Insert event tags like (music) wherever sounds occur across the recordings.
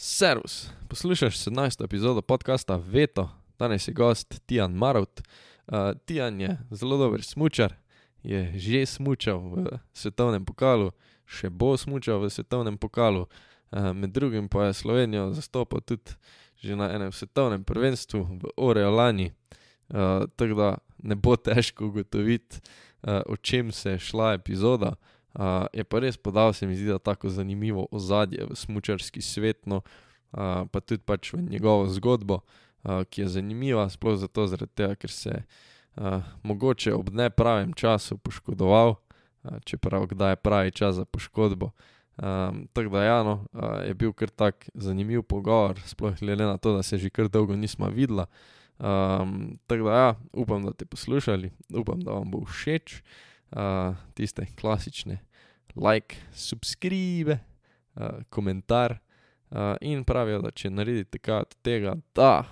Servus, poslušaj 17. epizodo podcasta Veto, danes je gost Tijan Marovt. Uh, Tijan je zelo dober smočar, je že smučal v svetovnem pokalu, še bo smučal v svetovnem pokalu, uh, med drugim pa je Slovenijo zastopal tudi že na enem svetovnem prvenstvu v Oreolani. Uh, tako da ne bo težko ugotoviti, uh, o čem se je šla epizoda. Uh, je pa res podal, se mi zdi, da tako zanimivo ozadje v smočarski svet, no, uh, pa tudi pač v njegovo zgodbo, uh, ki je zanimiva, sploh zato, tega, ker se je uh, mogoče ob ne pravem času poškodoval, uh, čeprav kdaj je pravi čas za poškodbo. Um, tako da, ja, no, uh, je bil kar tak zanimiv pogovor, sploh glede na to, da se že kar dolgo nismo videla. Um, tako da, ja, upam, da ste poslušali, upam, da vam bo všeč. Uh, tiste klasične like, subscribe, uh, komentar. Uh, in pravijo, da če naredite kaj od tega, da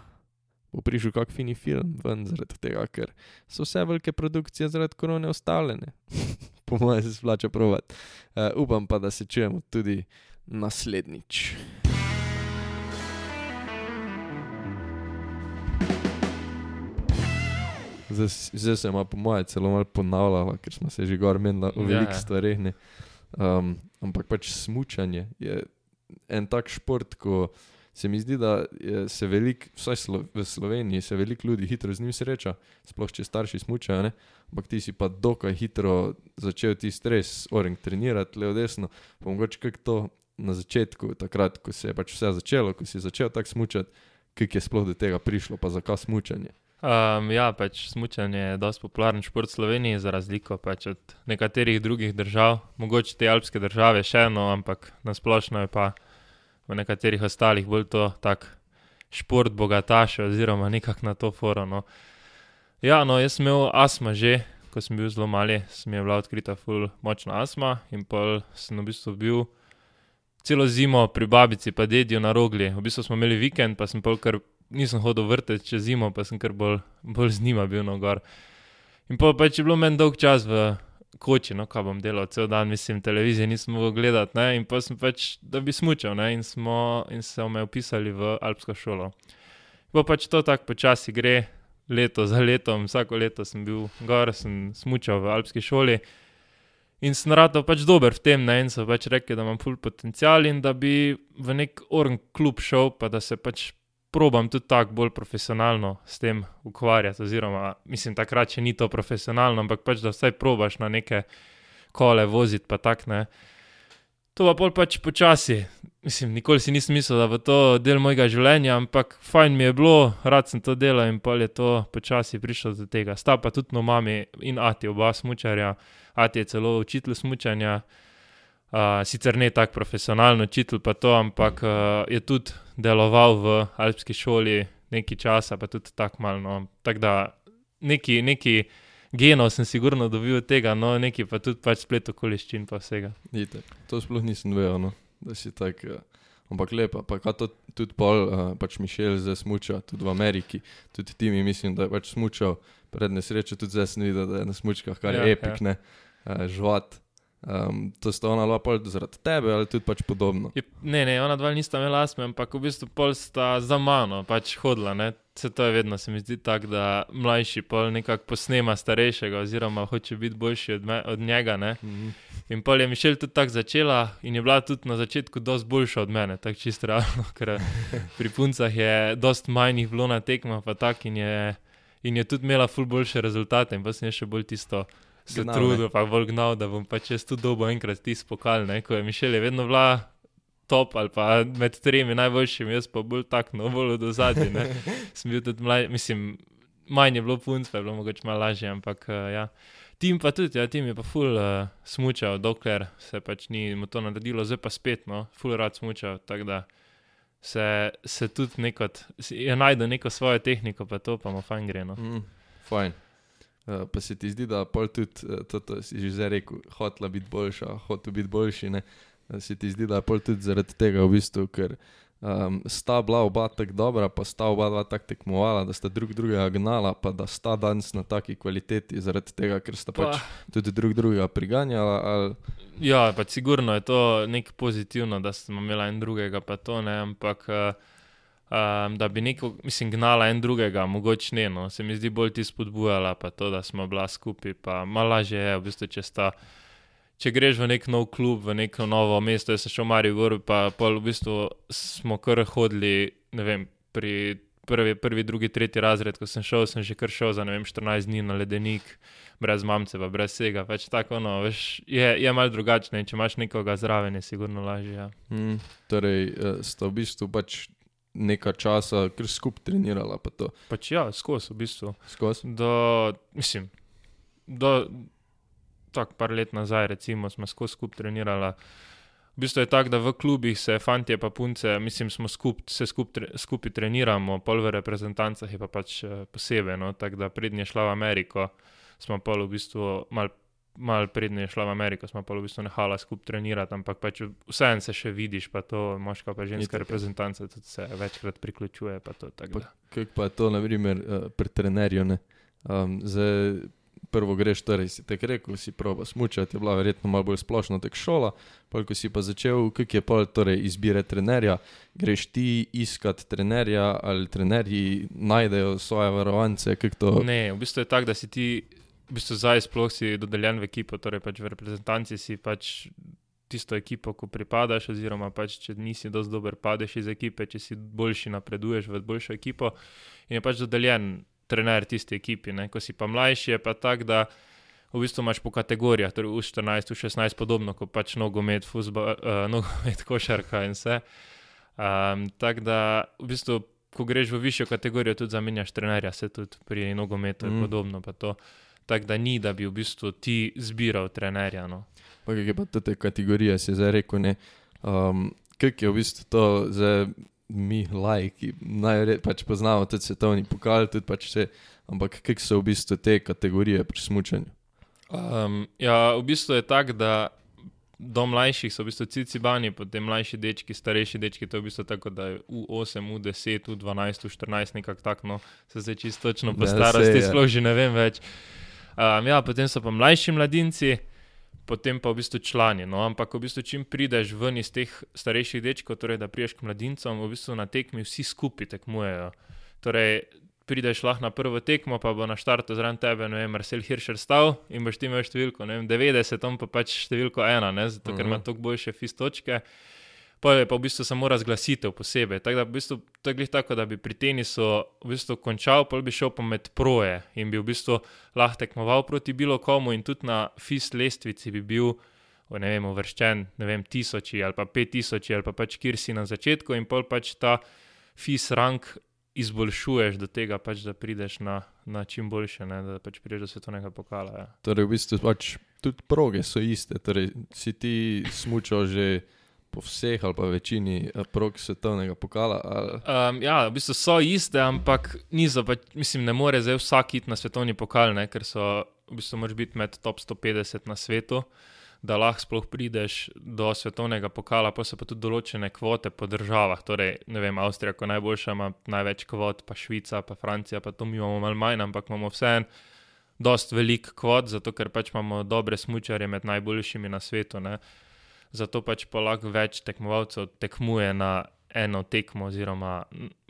bo prišel kak fini film ven, zaradi tega, ker so vse velike produkcije zaradi korone ustavljene. (laughs) po mojem se splača provat. Uh, upam pa, da se čujemo tudi naslednjič. Zdaj se ima po mojem celo malo ponavljala, ker smo se že gor menili o velikih ja, stvareh. Um, ampak pač smutanje je en tak šport, ko se mi zdi, da se veliko, vsaj slo, v Sloveniji, se veliko ljudi hitro z njim sreča, sploh če starši smučajo. Ampak ti si pa dokaj hitro začel ti stres, oring trenirati, levo desno. Pa mogoče kako to na začetku, takrat, ko se je pač vse začelo, ko si začel tako smučati, kako je sploh do tega prišlo, pa zakaj smučanje. Um, ja, pač smučanje je dosti popularen šport v Sloveniji, za razliko pač od nekaterih drugih držav, mogoče te alpske države še eno, ampak nasplošno je pa v nekaterih ostalih bolj to tak šport bogataše oziroma nekako na to forono. Ja, no, jaz sem imel astma že, ko sem bil zelo mali, sem je bila odkrita ful močna astma in pol sem v bistvu bil celo zimo pri babici pa dedijo na rogli. V bistvu smo imeli vikend, pa sem pol kar nisem hodil vrteti čez zimo, pa sem kar bolj, bolj z njima bil na gor. In pa pač je bilo meni dolg čas v koči, no, kaj bom delal, cel dan, mislim, televizije nisem mogel gledati, ne, in pa sem pač, da bi smučal, ne, in smo, in se me upisali v alpsko šolo. Pa pač to tako počasi gre, leto za letom, vsako leto sem bil gor, sem smučal v alpski šoli. In sem rado pač dober v tem, ne, in so pač rekli, da imam full potencial in da bi v nek orn klub šel, pa da se pač probam tudi tako bolj profesionalno s tem ukvarjati. Oziroma, mislim, takrat še ni to profesionalno, ampak pač da vsaj probaš na neke kole voziti, pa tak ne. To pa pol pač počasi. Mislim, nikoli si nisem mislil, da bo to del mojega življenja, ampak fajn mi je bilo, rad sem to delal in pol je to počasi prišlo do tega. Sta pa tudi no mami in ati, oba smučarja, ati je celo učitelj smučanja. Uh, sicer ne tako profesionalno učitelj, pa to, ampak uh, je tudi deloval v alpski šoli nekaj časa, pa tudi tako malo. No. Tako da neki, neki genov sem sigurno dobil od tega, no neki pa tudi pač splet okoliščin pa vsega. Ite, to sploh nisem vedel, no, da si tak. Uh... Ampak lepa, pa to tudi pol, uh, pač Mišel zdaj smuča, tudi v Ameriki, tudi ti mi mislim, da je pač smučal pred nesrečo, tudi zdaj sem videl, da je na smučkah, kar je ja, epik, ja. ne, uh, žvat. Um, to sta ona lapa zaradi tebe ali tudi pač podobno? Je, ne, ne, ona dva nista imela asme, ampak v bistvu pol sta za mano pač hodila. Ne? Se to je vedno, se mi zdi tako, da mlajši pol nekako posnema starejšega oziroma hoče biti boljši od, me, od njega. Mm -hmm. In pol je Mišel tudi tako začela in je bila tudi na začetku dosti boljša od mene, tako čisto realno, (laughs) ker pri puncah je dosti manjih bilo na tekmah pa tak in je, in je tudi imela ful boljše rezultate in pa sem še bolj tisto se gnal, trudil, pa bolj gnal, da bom pa čez to dobo enkrat ti spokal. Ko je Mišel je vedno bila top ali pa med tremi najboljšimi, jaz pa bolj tak, no bolj do zadnje. (laughs) Sem bil tudi mlajši, mislim, manj je bilo punc, pa je bilo mogoče malo lažje, ampak uh, ja. Tim pa tudi, ja, tim je pa ful uh, smučal, dokler se pač ni mu to naredilo, zdaj pa spet, no, ful rad smučal, tako da se, se tudi neko, je najdel neko svojo tehniko, pa to pa mu fajn gre, no. Mm, fajn. Uh, pa se ti zdi, da pol tudi, uh, to, to si že zdaj rekel, hotla biti boljša, hotla biti boljši. Ne? Se ti zdi, da pol tudi zaradi tega, v bistvu, ker um, sta bila oba tako dobra, pa sta oba dva tako tekmovala, da sta drug drugega gnala, pa da sta danes na taki kvaliteti, zaradi tega, ker sta pa. pač tudi drug drugega priganjala. Ali... Ja, pač sigurno je to nekaj pozitivno, da smo imeli en drugega, pa to ne, ampak uh, um, da bi neko, mislim, gnala en drugega, mogoče ne, no, se mi zdi bolj ti spodbujala, pa to, da smo bila skupaj, pa malo lažje je, v bistvu, če sta. Če greš v nek nov klub, v neko novo mesto, jaz sem šel v Marijo, pa v bistvu smo kar hodili, ne vem, pri prvi, prvi, drugi, tretji razred, ko sem šel, sem že kar šel za vem, 14 dni na ledenik, brez mamce, pa brez vsega. Pač tako, no, veš, je je malo drugačno in če imaš nekoga zraven, je sigurno lažje. Ja. Mm, torej, uh, sta v bistvu pač nekaj časa, ker skupaj trenirala. Pa pač ja, skozi v bistvu. Skozi. Do, mislim, do tako par let nazaj, recimo, smo skozi skupaj trenirala. V bistvu je tako, da v klubih se fanti in punce, mislim, smo skup, se skupaj skup treniramo, pol v reprezentancah je pa pač eh, posebej. No? Tako da prednje šla v Ameriko, smo pa v bistvu mal, mal prednje šla v Ameriko, smo pa v bistvu nehala skupaj trenirati, ampak pač vseeno se še vidiš, pa to moška pa ženska reprezentanca tudi se večkrat priključuje. Pa to, pa, kako pa je to, na primer, uh, pri trenerju? Um, zdaj, prvo greš, torej si tek rekel, si proba smučati, je bila verjetno malo bolj splošna tek šola, pa ko si pa začel, kak je pol torej izbire trenerja, greš ti iskat trenerja ali trenerji najdejo svoje varovance, kak to? Ne, v bistvu je tako, da si ti, v bistvu zdaj sploh si dodeljen v ekipo, torej pač v reprezentanci si pač tisto ekipo, ko pripadaš, oziroma pač če nisi dosti dober, padeš iz ekipe, če si boljši, napreduješ v boljšo ekipo in je pač dodeljen trener tisti ekipi. Ne? Ko si pa mlajši, je pa tako, da v bistvu imaš po kategorijah, torej v 14, v 16, podobno kot pač nogomet, fuzbol, uh, (laughs) nogomet, košarka in vse. Um, tako da v bistvu, ko greš v višjo kategorijo, tudi zamenjaš trenerja, se tudi pri nogometu mm. je podobno. Tako da ni, da bi v bistvu ti zbiral trenerja. No. Pa kaj je pa te kategorije, si zdaj rekel, um, kaj je v bistvu to zdaj mi, lajki, najbolj pač poznamo tudi svetovni pokal, tudi pač vse. Ampak kak so v bistvu te kategorije pri smutnju? Um, ja, v bistvu je tako, da do mlajših so v bistvu cici bani, potem mlajši dečki, starejši dečki. To je v bistvu tako, da je U8, U10, U12, U14, nekako tako, no, se zdaj čisto točno po ja, starosti, sploh že ne vem več. Um, ja, potem so pa mlajši mladinci potem pa v bistvu člani. No? Ampak v bistvu, čim prideš ven iz teh starejših dečkov, torej da priješ k mladincem, v bistvu na tekmi vsi skupaj tekmujejo. Torej, prideš lahko na prvo tekmo, pa bo na štartu zraven tebe, ne vem, Marcel Hirscher stal in boš ti imel številko, ne vem, 90, on pa pač številko ena, ne? zato ker ima mhm. toliko boljše fistočke pa je pa v bistvu samo razglasitev posebej. Tako da v bistvu, to je tako, da bi pri tenisu v bistvu končal, pa bi šel pa med proje in bi v bistvu lahko tekmoval proti bilo komu in tudi na FIS lestvici bi bil. Ne vem, uvrščen, ne vem, tisoči ali pa pet tisoči ali pa pač kjer si na začetku, in pol pač ta FIS rank izboljšuješ do tega, pač, da prideš na, na čim boljše, ne, da pač prideš do svetovnega pokala. Ja. Torej, v bistvu pač tudi proge so iste, torej si ti smučal že po vseh ali pa večini eh, prog svetovnega pokala? Um, ja, v bistvu so iste, ampak niso, pa, mislim, ne more zdaj vsak iti na svetovni pokal, ne, ker so v bistvu moraš biti med top 150 na svetu. Da lahko sploh prideš do svetovnega pokala, pa so pa tudi določene kvote po državah. Torej, ne vem, Avstrija, ko najboljša ima največ kvot, pa Švica, pa Francija, pa to mi imamo malo manj, ampak imamo vseeno dosti velik kvot, zato ker pač imamo dobre smočarje med najboljšimi na svetu. Uh, zato pač pa lahko več tekmovalcev tekmuje na eno tekmo, oziroma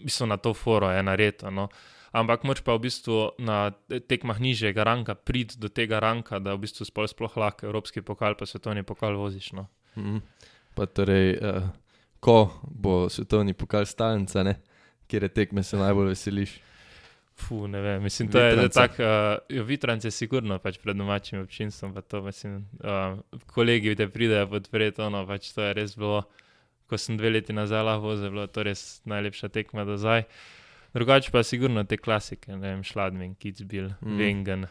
bistvo, na to foro, ena reta. No. Ampak moč pa v bistvu na tekmah nižjega ranka priti do tega ranka, da v bistvu sploh, sploh lahko evropski pokal, pa svetovni pokal voziš. No. Mm. Pa torej, uh, ko bo svetovni pokal stalnica, kjer je tekme se najbolj veseliš? Fu, ne vem, mislim, da je tako. Uh, Vitranc je sigurno pač pred domačim občinstvom. To, mislim, uh, kolegi te pridejo podpreti, ono pač to je res bilo. Ko sem dve leti nazaj lahko vozil, bilo to res najlepša tekma do zdaj. Drugače pa sigurno te klasike, ne vem, Šladmin, Kitzbil, mm. Wengen.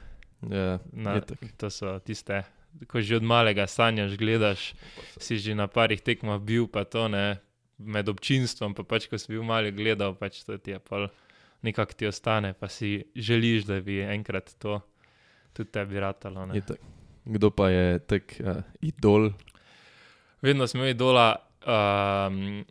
Yeah, ja, to so tiste, ko že od malega sanjaš, gledaš, si že na parih tekmah bil, pa to ne med občinstvom, pa pač ko si bil mali gledal, pač to ti je pol nekako ti ostane, pa si želiš, da bi enkrat to tudi tebi ratalo. Kdo pa je tak uh, idol? Vedno smo imeli idola, um,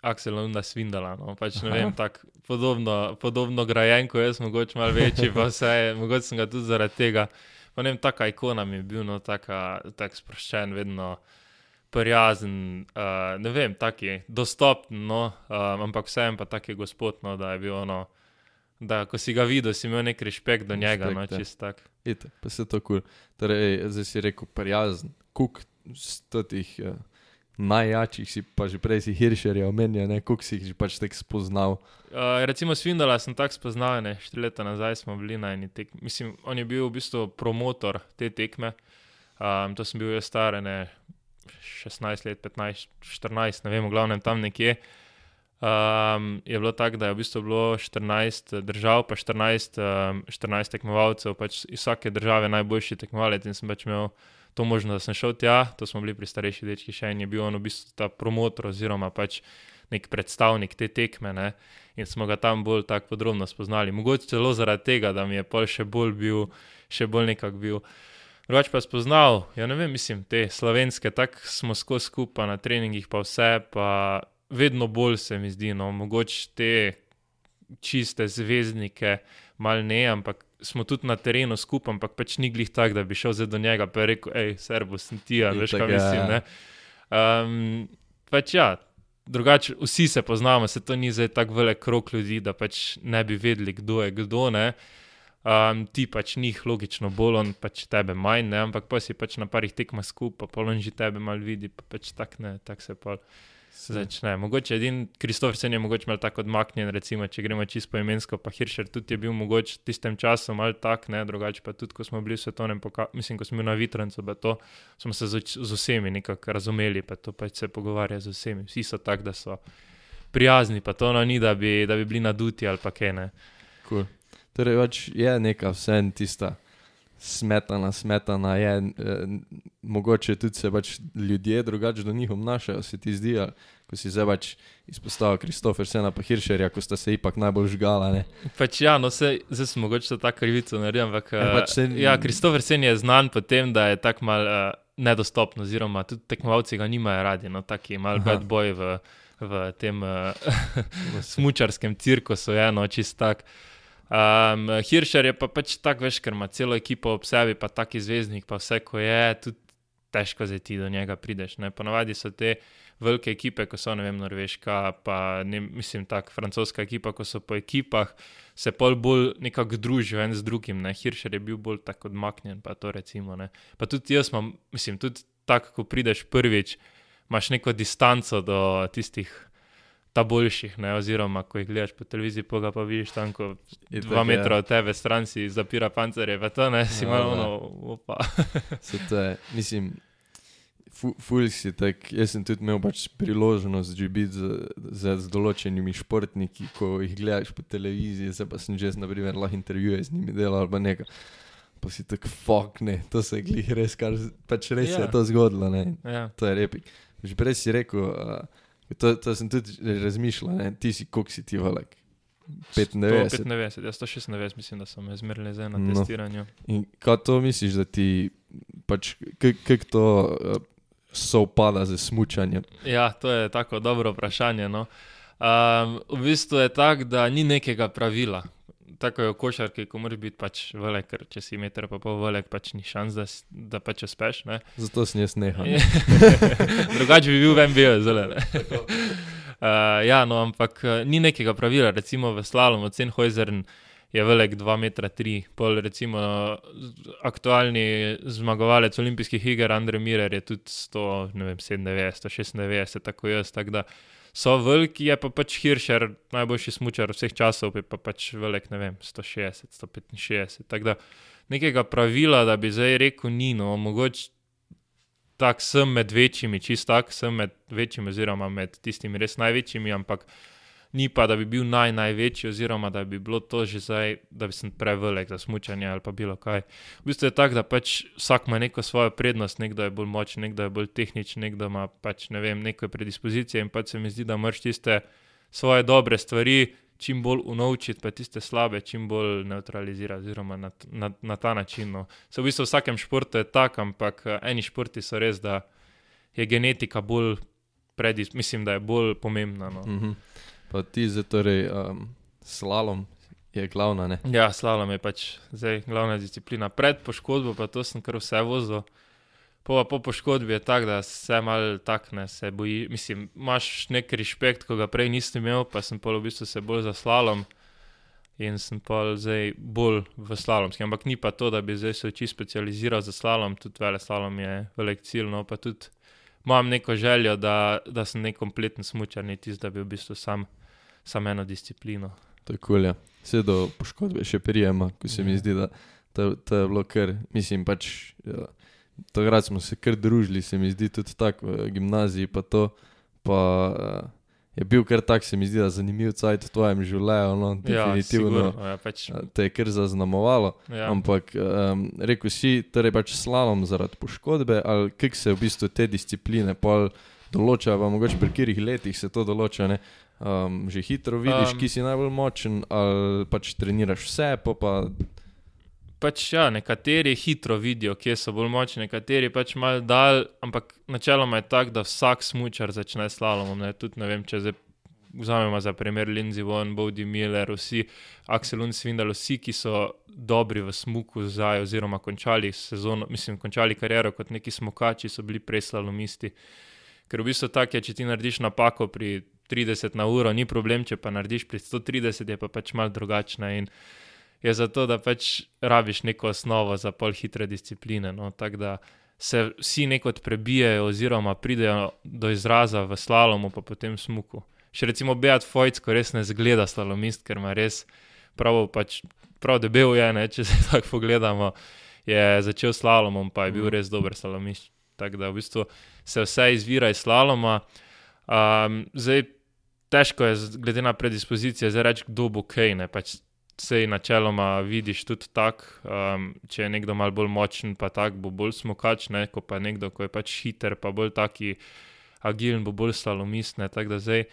Aksel Lunda Svindala. No? Pač, vem, tak, podobno, podobno grajen, kot jaz, mogoče malo večji, pa vse, mogoče sem ga tudi zaradi tega. pa ne vem, taka ikona mi je bil, no, taka, tak sproščen, vedno prijazen, uh, ne vem, taki dostopen, no, uh, ampak vseeno pa taki gospod, no, da je bil ono, da ko si ga videl, si imel nek respekt do njega, no, Respekt, ja. čist tak. Ite, pa se to kul. Cool. Torej, zdaj si rekel prijazen, kuk stotih uh, najjačih si pa že prej si Hiršerja omenjal, ne, kuk si jih že pač tek spoznal. Uh, recimo Svindala sem tako spoznal, ne, štiri leta nazaj smo bili na eni tekmi. Mislim, on je bil v bistvu promotor te tekme. Um, to sem bil jaz star, ne 16 let, 15, 14, ne vem, v glavnem tam nekje. Um, je bilo tako, da je v bistvu bilo 14 držav, pa 14, um, 14 tekmovalcev, pač iz vsake države najboljši tekmovalec in sem pač imel to možnost, da sem šel tja, to smo bili pri starejših dečkih še in je bil on v bistvu ta promotor oziroma pač nek predstavnik te tekme ne? in smo ga tam bolj tako podrobno spoznali. Mogoče celo zaradi tega, da mi je pol še bolj bil, še bolj nekak bil. Drugač pa spoznal, ja ne vem, mislim, te slovenske, tako smo skozi skupaj na treningih, pa vse, pa vedno bolj se mi zdi, no, mogoče te čiste zvezdnike, mal ne, ampak smo tudi na terenu skupaj, ampak pač ni glih tak, da bi šel zdaj do njega in rekel, hej, servo, sem ti, veš, kaj ja, mislim, ja. ne. Um, pač ja, drugače vsi se poznamo, se to ni zdaj tako velik krok ljudi, da pač ne bi vedeli, kdo je kdo, ne. Um, ti pač njih logično bolj, on pač tebe manj, ne, ampak pa si pač na parih tekmah skupaj, pa on že tebe mal vidi, pa pač tak ne, tak se pa začne. Mogoče edin Kristofrsen je mogoče mal tako odmaknjen, recimo, če gremo čisto poimensko, pa Hirscher tudi je bil mogoče v tistem času mal tak, ne, drugače pa tudi, ko smo bili v svetovnem pokalu, mislim, ko smo bili na Vitrancu, pa to smo se z, z vsemi nekako razumeli, pa to pač se pogovarja z vsemi. Vsi so tak, da so prijazni, pa to no ni, da bi, da bi bili naduti ali pa kaj ne. Cool. Torej, pač je neka vsem tista smetana, smetana je, eh, mogoče tudi se pač ljudje drugače do njih obnašajo, se ti zdi, ko si zdaj pač izpostavil Kristofersena pa Hiršerja, ko sta se ipak najbolj žgala, ne. Pač ja, no se, zdaj sem mogoče tako krivico naredil, ampak Ja, pač se- ja, Kristofer Sen je znan po tem, da je tako mal uh, nedostopen, oziroma tudi tekmovalci ga nimajo radi, no taki mal Aha. bad boy v, v tem (laughs) uh, smučarskem cirkusu, je no čist tak. Um, Hiršer je pa pač tak, veš, ker ima celo ekipo ob sebi, pa taki zvezdnik, pa vse, ko je, tudi težko zdaj ti do njega prideš. Ponavadi so te velike ekipe, ko so, ne vem, norveška, pa ne, mislim, tako francoska ekipa, ko so po ekipah, se pol bolj nekako družijo en z drugim. Ne? Hiršer je bil bolj tako odmaknjen, pa to recimo. Ne? Pa tudi jaz imam, mislim, tudi tako, ko prideš prvič, imaš neko distanco do tistih. Ta boljših, ne, oziroma ko jih gledaš po televiziji, pa pa vidiš tam, ko Itak, dva ja. metra od tebe stran si zapira pancerje, pa to ne, si Ja, malo ja. ono, opa. (laughs) Se to je, mislim, fu- ful si tak, jaz sem tudi imel pač priložnost že biti z, z, z določenimi športniki, ko jih gledaš po televiziji, zdaj pa sem že, naprimer, lahko intervjuje z njimi delal ali nekaj. Pa si tako, fuck ne, to se glih res, kar pač res. Ja. je to zgodilo, ne. Ja. To je repik. Že prej si rekel, uh, to, to sem tudi razmišljal, ne, ti si, koliko si ti velik? 95. 195, ja, 196, mislim, da so me zmerili zdaj na No. testiranju. In kaj to misliš, da ti, pač, kako to uh, sovpada z smučanjem? Ja, to je tako dobro vprašanje. No. Um, v bistvu je tako, da ni nekega pravila. Tako je v košarki, ko moraš biti pač velik, ker če si meter pa pol velik, pač ni šans, da, da pač uspeš. ne. Zato sem jaz nehal. (laughs) Drugače bi bil v MBO, zelo ne. Uh, (laughs) ja, no, ampak uh, ni nekega pravila, recimo v slalomu, Cenhojzern je velik 2,3 m, pol recimo z- aktualni zmagovalec olimpijskih iger, Andrej Mirer je tudi 100, ne vem, 97, 196, tako jaz, tako da so veliki, je pa pač Hiršer, najboljši smučar vseh časov, pa pač velik, ne vem, 160, 165, tako da nekega pravila, da bi zdaj rekel, ni, no, mogoče tak sem med večjimi, čist tak sem med večjimi, oziroma med tistimi res največjimi, ampak ni pa, da bi bil naj, največji, oziroma da bi bilo to že zdaj, da bi sem prevelik za smučanje ali pa bilo kaj. V bistvu je tako, da pač vsak ima neko svojo prednost, nekdo je bolj močen, nekdo je bolj tehničen, nekdo ima pač ne vem, neko predispozicije in pač se mi zdi, da moraš tiste svoje dobre stvari čim bolj unovčiti, pa tiste slabe čim bolj neutralizirati, oziroma na, na, na ta način. No. Se v bistvu v vsakem športu je tako, ampak eh, eni športi so res, da je genetika bolj predis, mislim, da je bolj pomembna. No. Mhm. Pa ti zdaj torej um, slalom je glavna. Ne? Ja, slalom je pač zdaj glavna disciplina. Pred poškodbo pa to sem kar vse vozil. Po, pa po poškodbi je tako, da se mal takne, se boji. Mislim, imaš nek respekt, ko ga prej nisem imel, pa sem pol v bistvu se bolj za slalom in sem pa zdaj bolj v slalomski. Ampak ni pa to, da bi zdaj se oči specializiral za slalom, tudi vele slalom je velik cilj, no pa tudi imam neko željo, da, da sem nek kompleten smučar, ni tisto, da bi v bistvu sam, sam eno disciplino. To je kul, ja. Vse do poškodbe še prijema, ko se mi Ja. zdi, da to, to je bilo kar, mislim pač, ja, takrat smo se kar družili, se mi zdi tudi tako v gimnaziji, pa to, pa uh, je bil kar tak, se mi zdi, zanimiv cajt v tvojem življenju, no, definitivno. sigurno, ja, pač, Ja, Te je kar zaznamovalo, ja. ampak um, rekel si, torej pač slalom zaradi poškodbe, ali kako se v bistvu te discipline pol določa, pa mogoče pri katerih letih se to določa, ne? Um, že hitro vidiš, Um, ki si najbolj močen, ali pač treniraš vse, pa pa Pač ja, nekateri hitro vidijo, kje so bolj močni, nekateri pač malo dal, ampak načeloma je tako, da vsak smučar začne s slalomom. Ne? Tudi ne vem, če zdaj vzamemo za primer Lindsay Von, Bowdy Miller, vsi Axel Unsvindal, vsi, ki so dobri v smuku zdaj, oziroma končali sezono, mislim, končali kariero kot neki smukači, so bili prej slalomisti. Ker v bistvu tako je, če ti narediš napako pri 30 na uro, ni problem, če pa narediš pri 130, je pa pač mal drugačna in je zato, da pač rabiš neko osnovo za pol hitre discipline. No? Tako da se vsi nekot prebijajo, oziroma pridejo do izraza v slalomu, pa potem smuku. Še recimo Beat Fojc, ko res ne zgleda slalomist, ker ima res prav, pač, prav debel je, ne? če (laughs) se tako pogledamo. Je začel s slalomom, pa je bil Mhm. res dober slalomist. Tako da v bistvu se vse izvira iz slaloma. Um, zdaj, težko je, glede na predispozicije, zdaj reči, kdo bo kaj. Ne? Pač sej načeloma vidiš tudi tako, um, če je nekdo malo bolj močen, pa tak bo bolj smokač, ne? ko pa nekdo, ko je pač hiter, pa bolj taki agilen, bo bolj slalomist. ne. Tako da zdaj.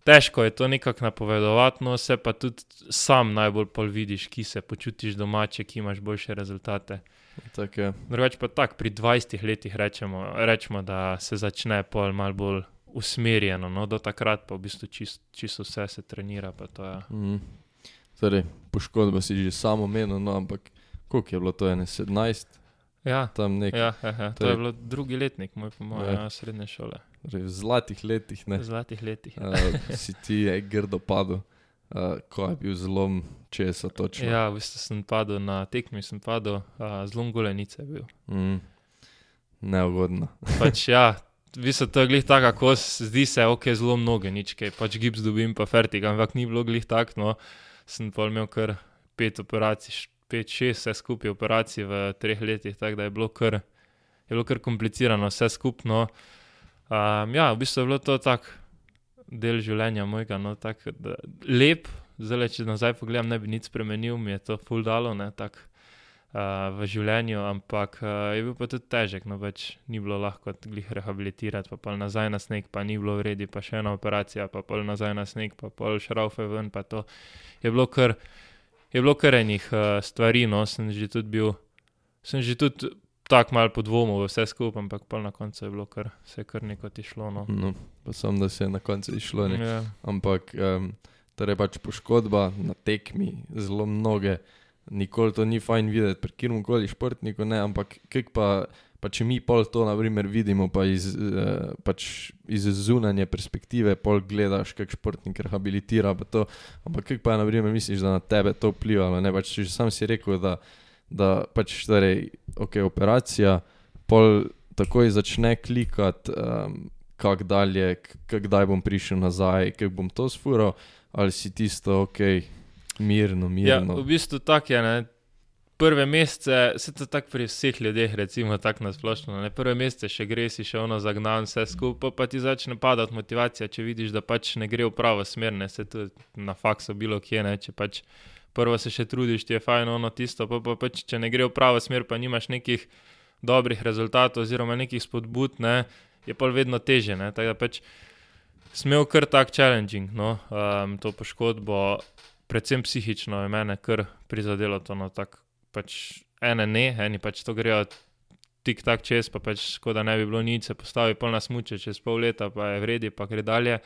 Težko je to nekako napovedovati, no se pa tudi sam najbolj vidiš, ki se počutiš domače, ki imaš boljše rezultate. Tako je. Drugače pa tako, pri 20 letih rečemo, rečemo, da se začne pol malo bolj usmerjeno, no do takrat pa v bistvu čisto čist vse se trenira. To, ja. Mm. Torej, poškodba si že samo menil, no, ampak koliko je bilo to, ene 17, Ja, tam nek, ja, ja, ja. To je- je bilo drugi letnik, moj po mojem, Ja. ja, srednje šole. torej v zlatih letih, ne, V zlatih letih. Ja. uh, si ti je grdo padel, uh, ko je bil zlom česa točno. ja, v bistvu sem padel na tekmi, sem padel, uh, zelo golenice je bil. Mm. Neugodno. Pač ja, v bistvu to je glih tako, kako zdi se, ok, zelo mnogo, nič kaj, pač gips dobim, pa fertig, ampak ni bilo glih tako, no, sem pa imel kar pet operacij, pet, šest, vse skupaj operacij v treh letih, tako da je bilo kar, je bilo kar komplicirano, vse skupno. Um, ja, v bistvu je bilo to tak del življenja mojega, no, tak, da, lep, zdaj, če nazaj pogledam, ne bi nič spremenil, mi je to full dalo, ne, tako uh, v življenju, ampak uh, je bil pa tudi težek, no več ni bilo lahko glih rehabilitirati, pa pol nazaj na sneg, pa ni bilo v redu, pa še ena operacija, pa pol nazaj na sneg, pa pol šraufe ven, pa to. Je bilo kar, je bilo kar enih uh, stvari, no, sem že tudi bil, sem že tudi tako malo podvomil v vse skupaj, ampak pol na koncu je bilo kar, se je kar neko ti šlo, no. No, pa sem, da se je na koncu išlo. Ne. Ja, Ampak um, torej pač poškodba na tekmi, zelo mnoge, nikoli to ni fajn videti pri kjerkoli koli športniku, ne, ampak kak pa, pa če mi pol to naprimer vidimo, pa iz, uh, pač iz zunanje perspektive, pol gledaš, kak športnik rehabilitira, pa to, ampak kak pa naprimer misliš, da na tebe to vplivalo, ne, pač že sam si rekel, da, da pač torej, ok, operacija, pol takoj začne klikati, um, kak dalje, kdaj bom prišel nazaj, kako bom to sfural, ali si tisto, ok, mirno, ja mirno. v bistvu tako je, ne. Prve mesece, se to tako pri vseh ljudeh, recimo tako na splošno. Ne? Prve mesece še greš, še ono zagnan, vse skupaj, pa ti začne padati motivacija, če vidiš, da pač ne gre v pravo smer, ne se tudi na faksu bilo kje, ne? če pač prvo se še trudiš, ti je fajn ono tisto, pa, pa pač če ne gre v pravo smer, pa nimaš nekih dobrih rezultatov oziroma nekih spodbud, ne? je pa vedno teže. Ne? Tako da pač smel kar tak challenging, no? um, to poškodbo, predvsem psihično je mene kar prizadelo to, no tako pač ene ne, eni pač to grejo tik tak čez, pa pač škoda ne bi bilo nič, se postavi polna smuče čez pol leta, pa je vredi, pa gre dalje.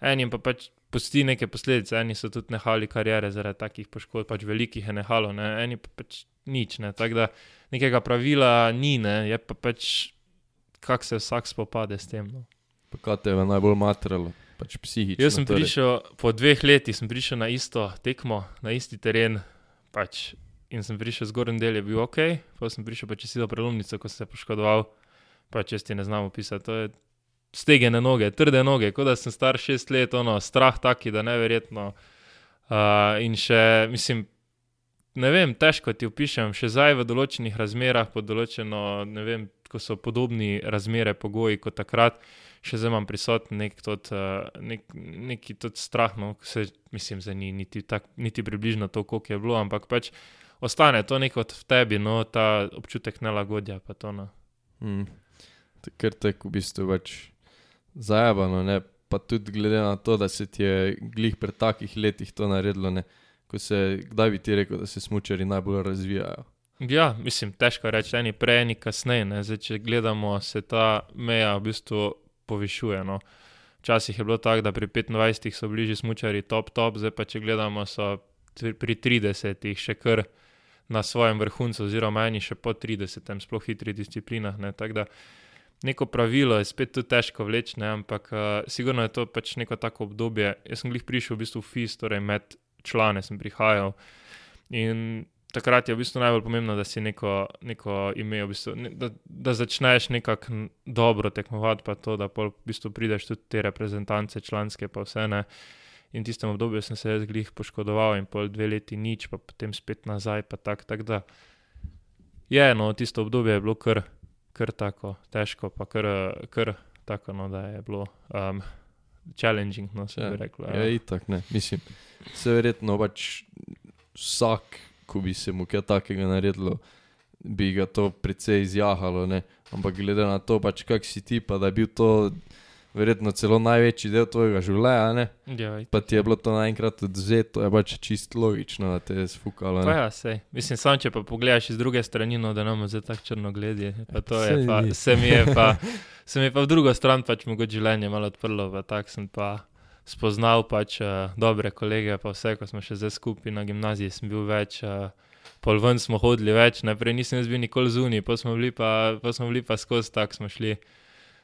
enim pa pač pusti neke posledice, eni so tudi nehali karijere zaradi takih poškodb, pač velikih je nehalo, ne? eni pa pač nič. Ne? Tako da nekega pravila ni, ne? je pa pač, kako se vsak spopade s tem. No? Pa kaj te je najbolj matralo, pač psihično. Jaz sem torej. prišel, po dveh letih sem prišel na isto tekmo, na isti teren. Pač, in sem prišel zgornji del, je bil ok, pa sem prišel pa čez do prelomnice, ko sem se poškodoval. Pač jaz ti ne znam opisati. To je stegene noge, trde noge, kot da sem star šest let, ono, strah taki, da neverjetno. Uh, in še, mislim, ne vem, težko ti opišem, še zdaj v določenih razmerah, pod določeno, ne vem, ko so podobni razmere, pogoji kot takrat, še zdaj imam prisoten nek tot, nek, neki tot strah, no, se, mislim, za ni niti, tak, niti približno to, koliko je bilo, ampak pač ostane to neko v tebi, no, ta občutek nelagodja, pa to, no. Mm. Ker tako v bistvu več zajabano, ne? pa tudi glede na to, da se ti je glih pred takih letih to naredilo, ne? ko se, kdaj bi ti rekel, da se smučari najbolj razvijajo. Ja, mislim, težko reči, eni prej, eni kasneje. ne. Zdaj, če gledamo, se ta meja v bistvu povišuje. No. Včasih je bilo tako, da pri 25 so bili že smučari top, top, zdaj pa če gledamo, so pri 30 še kar na svojem vrhuncu, oziroma eni še po 30, sploh v hitrih disciplinah. Ne. Tako da neko pravilo je spet tu težko vleči, ne, ampak uh, sigurno je to pač neko tako obdobje. Jaz sem glih prišel v bistvu v FIS, torej med člane sem prihajal. In takrat je v bistvu najbolj pomembno, da si neko, neko ime, v bistvu, da, da začneš nekako dobro tekmovati, pa to, da pol v bistvu prideš tudi te reprezentance, članske, pa vse ne. In v tistem obdobju sem se jaz glih poškodoval in pol dve leti nič, pa potem spet nazaj, pa tako, tak, da je, no, tisto obdobje je bilo kar, kar tako težko, pa kar, kar tako, no, da je bilo um, challenging, no, se Ja, bi reklo. Ja, itak ne, mislim, se verjetno pač vsak, ko bi se mu kaj takega naredilo, bi ga to precej izjahalo, ne? ampak glede na to, pač kak si ti, pa da je bil to verjetno celo največji del tvojega življenja? Ja, pa ti je bilo to naenkrat odvzeto, je pač čist logično, da te je sfukalo. Ja, sej. Mislim, sam če pa pogledaš iz druge strani, no, da nam zdaj tako črno gledi, pa se mi je pa, (laughs) se mi je pa v drugo stran pač mogoče življenje malo odprlo, pa tako sem pa spoznal pač uh, dobre kolege, pa vse, ko smo še zdaj skupaj na gimnaziji, sem bil več, uh, pol ven smo hodili več, najprej nisem bil nikoli zunaj, pa smo bili pa, pa, smo bili pa skozi tako, smo šli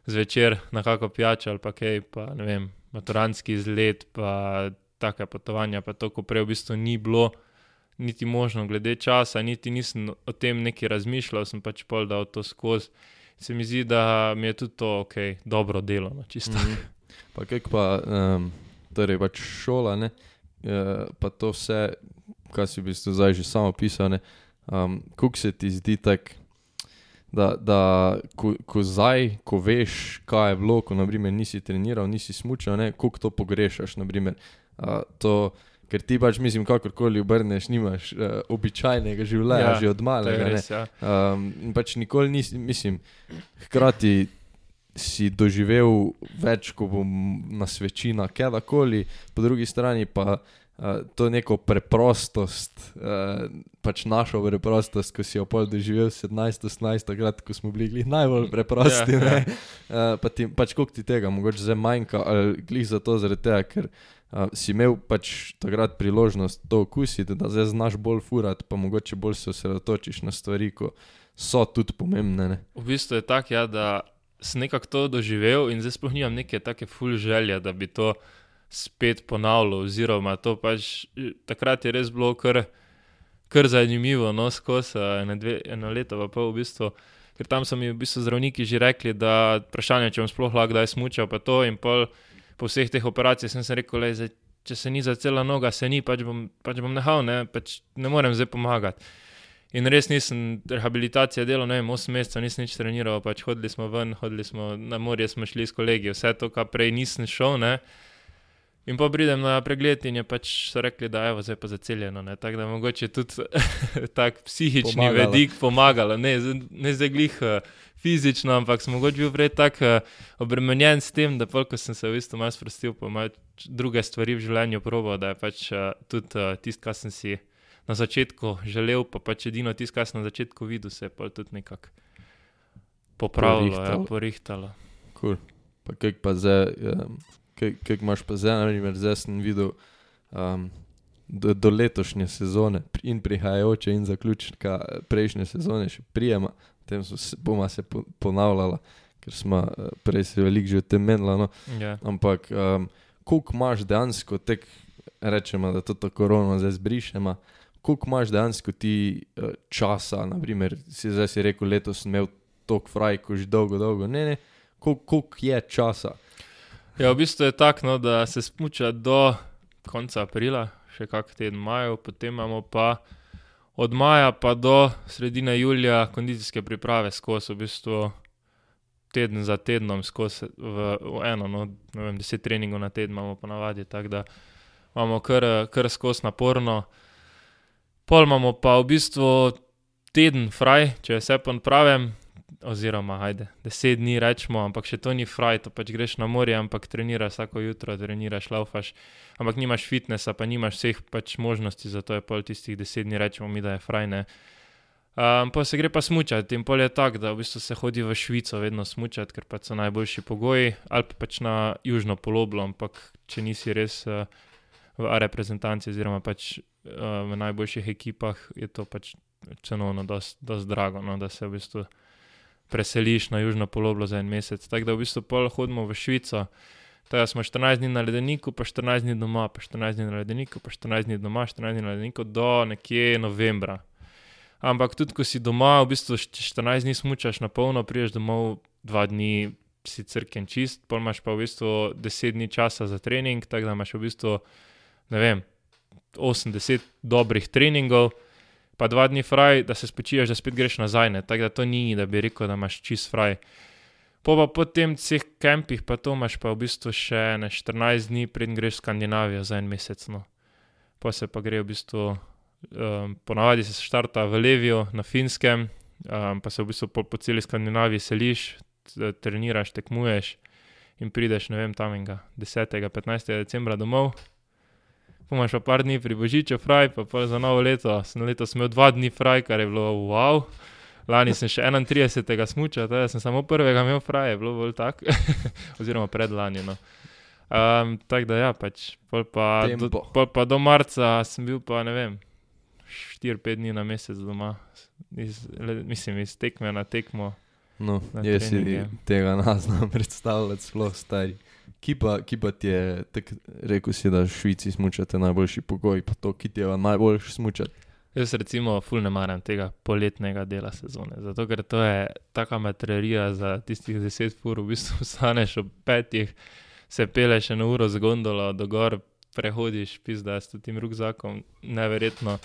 zvečer na kako pijačo ali pa kaj, pa ne vem, maturantski izlet, pa take potovanja, pa to, ko prej v bistvu ni bilo niti možno glede časa, niti nisem o tem neki razmišljal, sem pač pol dal to skozi. Se mi zdi, da mi je tudi to ok, dobro delo, no, čisto. Mhm. Pa kaj pa, um, torej pač šola, ne? Uh, pa to vse, kar si v bistvu zdaj že samo pisal, ne? Um, Kuk se ti zdi tak, da, da ko, ko zdaj, ko veš, kaj je bilo, ko naprimer nisi treniral, nisi smučal? Kuk to pogrešaš, naprimer. Uh, to, ker ti pač, mislim, kakorkoli obrneš, nimaš uh, običajnega življenja, Ja, že od malega. res, ja. Um, in pač nikoli nisi, mislim, hkrati si doživel več, ko bom na svečina, kjerkoli, po drugi strani pa uh, to neko preprostost, uh, pač našo preprostost, ko si jo pol doživel 17-18, takrat, ko smo bili najbolj preprosti. Ja, Ja, ja. uh, pa ti, pač koliko ti tega, mogoče zdaj manjka, ali glih zato, zaradi tega, ker uh, si imel pač takrat priložnost to okusiti, da zdaj znaš bolj furati, pa mogoče bolj se osredotočiš na stvari, ko so tudi pomembne. Ne? V bistvu je tako, ja, da sem nekako to doživel in zdaj sploh nimam neke take full želje, da bi to spet ponavljal. Oziroma, to pač takrat je res bilo kar, kar zanimivo, no, skozi ene dve, eno leto, pa v bistvu. Ker tam so mi v bistvu zdravniki že rekli, da vprašanje, če bom sploh lahko kdaj smučal, pa to in pol po vseh teh operacijah sem se rekel, le, če se ni zacela noga, se ni, pač bom, pač bom nehal, ne, pač ne morem zdaj pomagati. In res nisem rehabilitacije delal, ne vem, 8 mesecev nisem nič treniral, pač hodili smo ven, hodili smo na morje, smo šli s kolegi, vse to, kar prej nisem šel, ne. In pa pridem na pregled in je pač so rekli, da je zdaj pa zaceljeno, ne, tako da mogoče tudi (laughs) tak psihični pomagalo. vedik pomagalo, ne, ne zdaj glih eh, fizično, ampak sem mogoče bil prej tako eh, obremenjen s tem, da pol, ko sem se v bistvu malo sprostil, pa malo druge stvari v življenju probo, da je pač eh, tudi tisto, kar sem si na začetku želel, pa pač edino tisto, kar sem na začetku videl, se je pa tudi nekako popravilo, ja, Porihtalo. porihtalo. Cool. Pa kaj pa zdaj, um, kaj imaš pa zdaj, na primer, zdaj sem videl um, do, do letošnje sezone in prihajajoče in zaključka prejšnje sezone še prijema, tem so se, bomo se po, ponavljala, ker smo eh, prej se veliko že o tem menila, no, Ja. ampak um, koliko imaš dejansko tek, rečemo, da to tako ravno zdaj zbrišemo, koliko imaš dejansko ti uh, časa, naprimer, si zdaj si rekel, letos sem imel tok fraj, ko že dolgo, dolgo, ne, ne, koliko, koliko je časa. Ja, v bistvu je tako, no, da se smuča do konca aprila, še kak teden maja, potem imamo pa od maja pa do sredine julija kondicijske priprave skozi, v bistvu teden za tednom skozi v, v eno, no, ne vem, deset treningov na teden imamo ponavadi, tako da imamo kar, kar skozi naporno. Pol imamo pa v bistvu teden fraj, če vse pon pravim, oziroma ajde, deset dni rečemo, ampak še to ni fraj, to pač greš na morje, ampak treniraš vsako jutro, treniraš, laufaš, ampak nimaš fitnesa, pa nimaš vseh pač možnosti, zato je pol tistih deset dni rečemo mi, da je fraj. Um, pa se gre pa smučati in pol je tako, da v bistvu se hodi v Švico vedno smučati, ker pač so najboljši pogoji, ali pa pač na južno poloblo, ampak če nisi res uh, v reprezentanci oziroma pač uh, v najboljših ekipah, je to pač cenovno dosti dost drago, no, da se v bistvu preseliš na južno poloblo za en mesec. Tako da v bistvu pol hodimo v Švico. Tako da smo 14 dni na ledeniku, pa 14 dni doma, pa 14 dni na ledeniku, pa 14 dni doma, 14 dni na ledeniku do nekje novembra. Ampak tudi, ko si doma, v bistvu če 14 dni smučaš na polno, priješ domov, dva dni si crken čist, pol imaš pa v bistvu 10 dni časa za trening, tako da imaš v bistvu, ne vem, 80 dobrih treningov, pa dva dni fraj, da se spočiješ, da spet greš nazaj. Tako da to ni, da bi rekel, da imaš čist fraj. Po pa po tem vseh kempih, pa to imaš pa v bistvu še ne 14 dni, preden greš v Skandinavijo za en mesec. No. Pa se pa gre v bistvu, um, ponavadi se štarta v Leviju na Finskem, um, pa se v bistvu po, po celi Skandinaviji seliš, treniraš, tekmuješ in prideš, ne vem, tam enega 10. 15. decembra domov. Pomaš pa par dni pri Božiču fraj, pa, pa za novo leto. Sem letos imel dva dni fraj, kar je bilo wow. Lani sem še 31. smučal, tako da sem samo prvega imel fraj, je bilo bolj tako. (laughs) Oziroma predlani. No. Um, tako da ja, pač, pol pa, do, Tempo. pol pa do marca sem bil pa ne vem, 4-5 dni na mesec doma. Iz, le, mislim, iz tekme na tekmo. No, Na jaz si tega ne znam (laughs) predstavljati, sploh stari. Ki pa, ki pa ti je, tak, rekel si, da v Švici smučate najboljši pogoji, pa to, ki ti je najboljši smučati. Jaz recimo ful ne maram tega poletnega dela sezone, zato ker to je taka materija za tistih 10 fur, v bistvu (laughs) staneš ob petih, se peleš eno uro z gondolo do gor, prehodiš, pizda s tem rukzakom, neverjetno.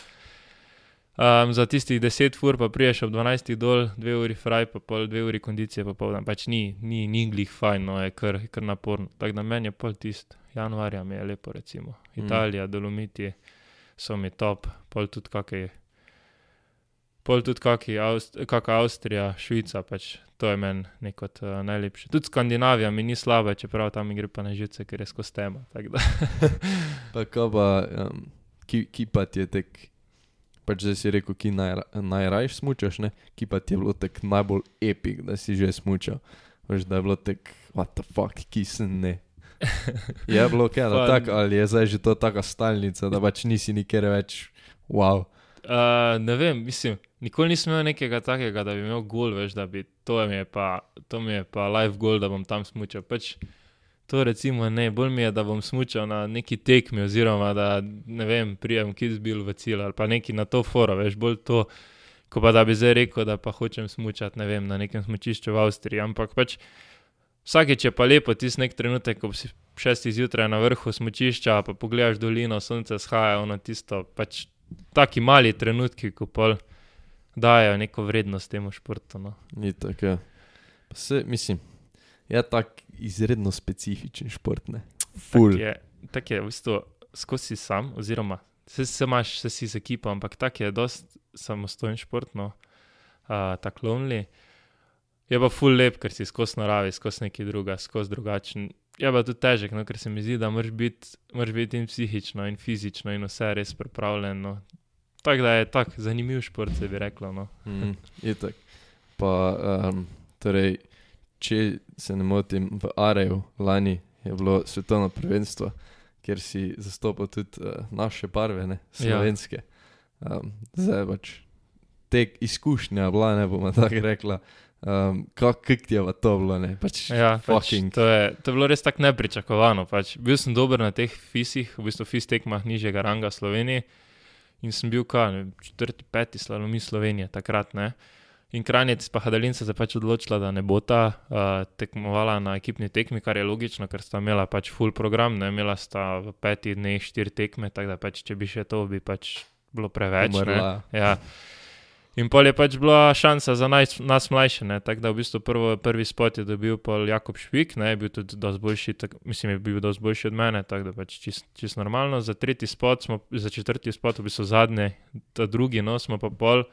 Um, za tistih 10 fur pa priješ ob 12 dol, 2 uri fraj, pa pol 2 uri kondicije popoldan. Pač ni, ni, ni glih fajn, no je kar, kar naporno. Tako da meni je pol tist, januarja mi je lepo recimo. Mm. Italija, Dolomiti so mi top, pol tudi kakej. Pol tudi kaki, Avst Avstrija, Švica, pač to je meni neko uh, najlepše. Tudi Skandinavija mi ni slaba, čeprav tam gre pa na živce, ker je skozi tema. (laughs) Pa kaj pa, um, ki, ki pa ti je tek, pač zdaj si rekel, ki najra, najrajš smučaš, ne? Ki pa ti je bilo tek najbolj epik, da si že smučal. Veš, da je bilo tek, what the fuck, ki sem ne. Je bilo kaj, da (laughs) tako, ali je zdaj že to taka stalnica, da pač nisi nikjer več, wow. Uh, ne vem, mislim, nikoli nisem imel nekega takega, da bi imel gol, veš, da bi to mi je pa, to mi je pa live goal, da bom tam smučal. Pač to recimo ne, bolj mi je, da bom smučal na neki tekmi, oziroma da ne vem, prijem kids bil v cilj ali pa neki na to foro, veš, bolj to, ko pa da bi zdaj rekel, da pa hočem smučati, ne vem, na nekem smučišču v Avstriji, ampak pač vsakeč je pa lepo tisti nek trenutek, ko si šestih zjutraj na vrhu smučišča, pa pogledaš dolino, sonce shaja, ono tisto, pač taki mali trenutki, ko pa dajo neko vrednost temu športu. No. Ni tako. ja. Se, mislim, je tak izredno specifičen šport, ne. Ful. Tak je, tak je v bistvu skozi sam, oziroma se, se imaš, se si z ekipo, ampak tak je dost samostojen šport, no, uh, tako lonely. Je pa full lep, ker si skozi naravi, skozi neki druga, skozi drugačen. Je pa tudi težek, no, ker se mi zdi, da moraš biti, biti in psihično, in fizično, in vse res pripravljen. No. Tako da je tak zanimiv šport, se bi reklo. No. Mm, itak. Pa, um, torej, če se ne motim, v Areju lani je bilo svetovno prvenstvo, kjer si zastopal tudi uh, naše barve, ne, Ja. slovenske. Um, zdaj pač te izkušnje, bila ne bomo tako rekla. Um, Kako ti je pa to bilo, ne? Pač Ja, pač, fucking. to, je, to je bilo res tako nepričakovano. Pač. Bil sem dober na teh fisih, v bistvu fis tekmah nižjega ranga v Sloveniji in sem bil kaj, četrti, peti slalomi Slovenije takrat. Ne? In Kranjec pa Hadalin se je pač odločila, da ne bo ta uh, tekmovala na ekipni tekmi, kar je logično, ker sta imela pač full program, ne imela sta v petih dneh štiri tekme, tako da pač, če bi še to, bi pač bilo preveč. Ja. In pol je pač bila šansa za naj, nas mlajše, ne? tako da v bistvu prvo, prvi spot je dobil pol Jakob Švik, ne? je bil tudi dosti boljši, tak, mislim, je bil dosti boljši od mene, tako da pač čist, čist normalno. Za tretji spot, smo, za četrti spot, v bistvu zadnji, ta drugi, no, smo pa pol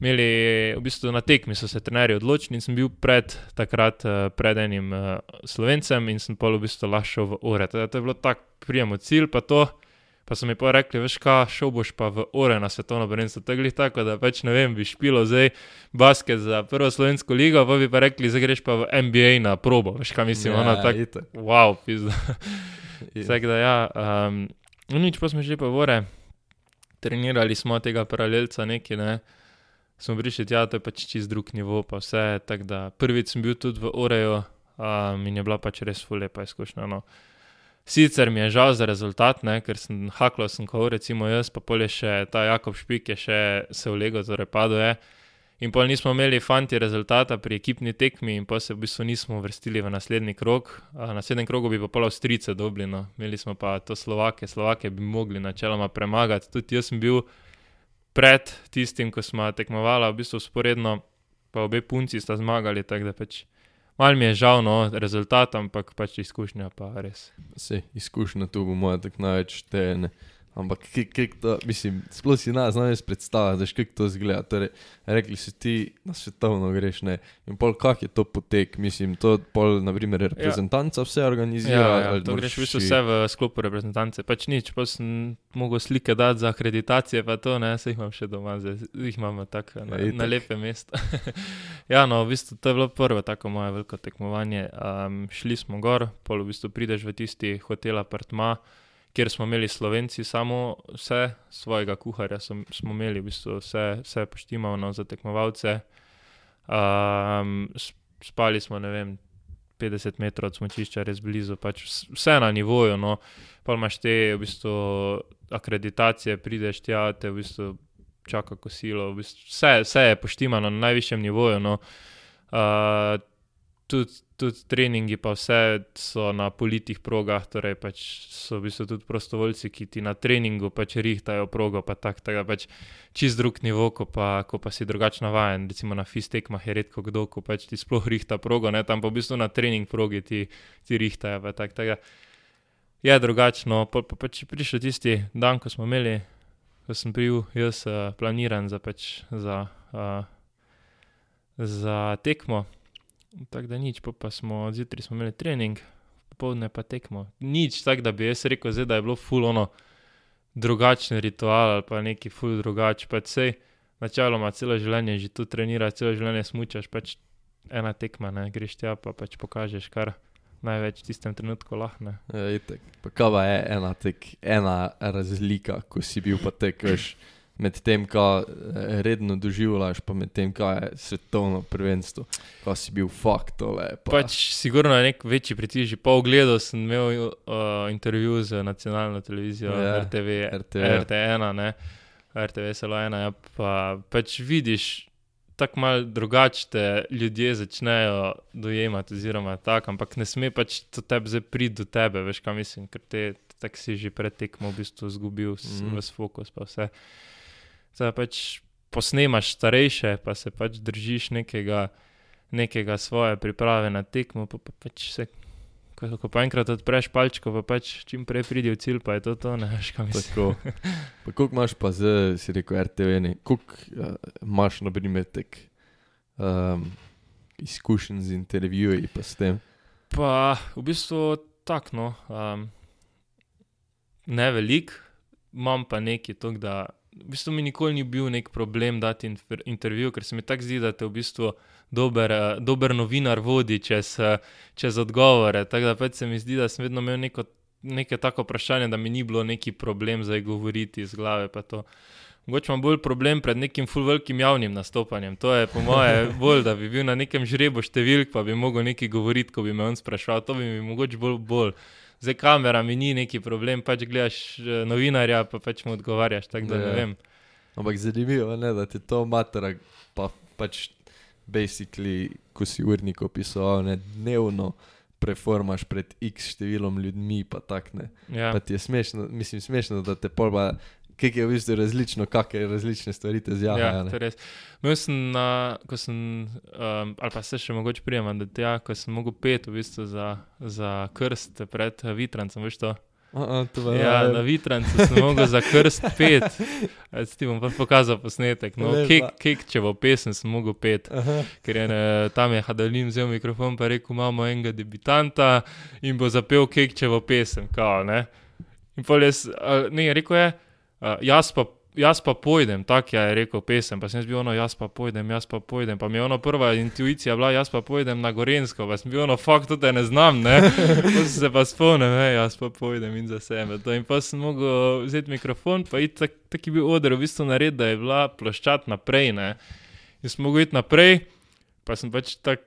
imeli, v bistvu na tekmi so se trenerji odločili in sem bil pred, takrat eh, pred enim uh, slovencem in sem pol v bistvu lahko šel v ure. To, to je bilo tako, prijemo cilj, pa to. Pa so mi pa rekli, veš kaj, šel boš pa v ore na svetovno prvenstvo. Tako je tako, da pač ne vem, bi špilo zdaj basket za prvo slovensko ligo, pa bi pa rekli, zdaj greš pa v NBA na probo. Veš kaj mislim, ja, ona tako, itak. wow, pizda. (laughs) Tako da ja, um, nič pa smo že pa v ore, trenirali smo tega paralelca neki, ne. Smo prišli tja, to je pač čist drug nivo, pa vse. Da prvič sem bil tudi v Oreju um, in je bila pač res fulepa izkušnja. No. Sicer mi je žal za rezultat, ne, ker sem haklo, sem kot recimo jaz, pa pol je še ta Jakob Špik, je še se vlego, torej padel je. In pol nismo imeli fanti rezultata pri ekipni tekmi, in pa se v bistvu nismo uvrstili v naslednji krog. A, Na naslednjem krogu bi pa pol Avstrice dobili, no. imeli smo pa to Slovake, Slovake bi mogli načeloma premagati. Tudi jaz sem bil pred tistim, ko smo tekmovali, v bistvu sporedno, pa obe punci sta zmagali, tako da pač. Mal mi je žal, no, rezultat, ampak pač izkušnja pa res. Se, izkušnja tu bo moja tako največ štejene. Ampak, kako to, mislim, sploh si nas znaš predstavljati, veš, kako to izgleda. Torej, rekli si ti na svetovno greš, ne. In pol, kak je to potek, mislim, to pol, naprimer, reprezentanca vse organizira. Ja, ja, to greš v bistvu si- vse v sklopu reprezentance. Pač nič, pa sem mogel slike dati za akreditacije, pa to ne, se jih imam še doma, zdaj jih imamo tako na, Ja, na lepe mesta. (laughs) ja, no, v bistvu to je bilo prvo tako moje veliko tekmovanje. Um, šli smo gor, pol v bistvu prideš v tisti hotel apartma, kjer smo imeli slovenci samo vse, svojega kuharja smo, smo imeli, v bistvu vse, vse poštimano za tekmovalce. Um, s- spali smo, ne vem, 50 metrov od smočišča, res blizu, pač vs- vse na nivoju. No. Pa imaš te v bistvu, akreditacije, prideš tja, te v bistvu čaka kosilo, v bistvu, vse, vse je poštimano na najvišjem nivoju. No. Uh, tudi, tudi treningi, pa vse so na politih progah, torej pač so v bistvu tudi prostovoljci, ki ti na treningu pač rihtajo progo, pa tak, tako, pač čist drug nivo, ko pa, ko pa si drugače navajen. Recimo na fistekmah je redko kdo, ko pač ti sploh rihta progo, ne? tam pa v bistvu na trening progi ti, ti rihtajo. pa Tak, tako, je drugačno, pa, pa pač je prišel tisti dan, ko smo imeli, ko sem bil jaz uh, planiran za, pač, za, uh, za tekmo. Tako da nič, pa, pa smo zjutraj smo imeli trening, popoldne pa tekmo. Nič tako, da bi jaz rekel, zdaj, da je bilo fulono drugačen ritual ali pa neki ful drugač. Pač sej, načeloma celo življenje že tu treniraš, celo življenje smučaš, pač ena tekma, ne greš tja, pa pač pokažeš, kar največ v tistem trenutku lahne. Ja, itak. Pa kava je ena, tek, ena razlika, ko si bil pa tek, veš, med tem, kaj eh, redno doživljaš, pa med tem, kaj je svetovno prvenstvo, kaj si bil fakt tole. Pa, Pač sigurno je nek večji pritisk, že po ogledu sem imel uh, intervju z nacionalno televizijo Ja, ja, RTV, RTV. RT1, ne, RTV Selo 1, ja, pa pač vidiš, tako malo drugače te ljudje začnejo dojemati, oziroma tako, ampak ne sme pač to tebe zdaj priti do tebe, veš kaj mislim, ker te tako si že pred tekmo v bistvu izgubil mm. vse fokus, pa vse. Zdaj pač posnemaš starejše, pa se pač držiš nekega, nekega svoje priprave na tekmo, pa, pa pač se. Ko, ko pa enkrat odpreš palčko, pa pač čim prej pridi v cilj, pa je to to, ne (laughs) veš kam. Tako. Pa koliko imaš pa zdaj, si rekel, RTV, koliko uh, imaš, na primer, tek um, izkušenj z intervjuji pa s tem? Pa v bistvu tako, no. Um, ne velik, imam pa nekaj to, da, v bistvu mi nikoli ni bil nek problem dati inter, intervju, ker se mi tako zdi, da te v bistvu dober, uh, dober novinar vodi čez, uh, čez odgovore. Tako da pač se mi zdi, da sem vedno imel neko, neke tako vprašanje, da mi ni bilo neki problem zdaj govoriti iz glave. Mogoče imam bolj problem pred nekim full velikim javnim nastopanjem. To je po moje (laughs) bolj, da bi bil na nekem žrebu številk, pa bi mogel nekaj govoriti, ko bi me on sprašval. To bi mi mogoče bolj bolj. Zdaj kamera mi ni neki problem, pač gledaš eh, novinarja, pa pač mu odgovarjaš. Tak, da, Ja. Ampak zanimivo je, da ti to matera, pa pač basically, ko si urnik opisoval, ne dnevno preformaš pred x številom ljudmi, pa tak ne. ja. Pa ti je smešno, mislim, smešno, da te polba, kaj je v bistvu različno, kakšne različne stvari te Ja, zjahajo. to je res. Imel sem, na, ko sem um, ali pa se še mogoče prijemam, da tja, ko sem mogel pet v bistvu za, za krst pred uh, Vitrancem, veš to? To pa Ja, ne na. Vitrancu sem mogel za krst pet. (laughs) Zdaj ti bom pa pokazal posnetek. No, kek, kek, če bo pesem, sem mogel pet. Aha. Ker je ne, tam je Hadalin vzel mikrofon in rekel: imamo enega debitanta in bo zapel kek, če bo pesem. Kao, ne? in pol jaz, ne, rekel je, a, jaz pa. Jaz pa pojdem, tako je rekel pesem, pa sem bil ono, jaz pa pojdem, jaz pa pojdem. Pa mi je ono prva intuicija bila, jaz pa pojdem na Gorensko, pa sem bil ono, fakt, te ne znam, ne. (laughs) Pa sem se pa spomnil, ne, jaz pa pojdem in za sebe. To. In pa sem mogel vzeti mikrofon, pa iti tak, tak je bil oder, v bistvu nared, da je bila ploščat naprej, ne. In sem mogel iti naprej, pa sem pač tak,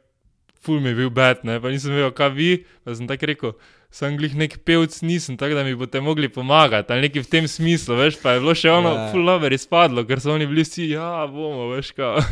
ful mi je bil bed, ne, pa nisem vedel, kaj vi, pa sem tako rekel, sem glih nek pevc, nisem tako, da mi boste mogli pomagati, ali nekaj v tem smislu, veš, pa je bilo še ono, Ja. ful lover izpadlo, ker so oni bili vsi, ja, bomo, veš, kaj.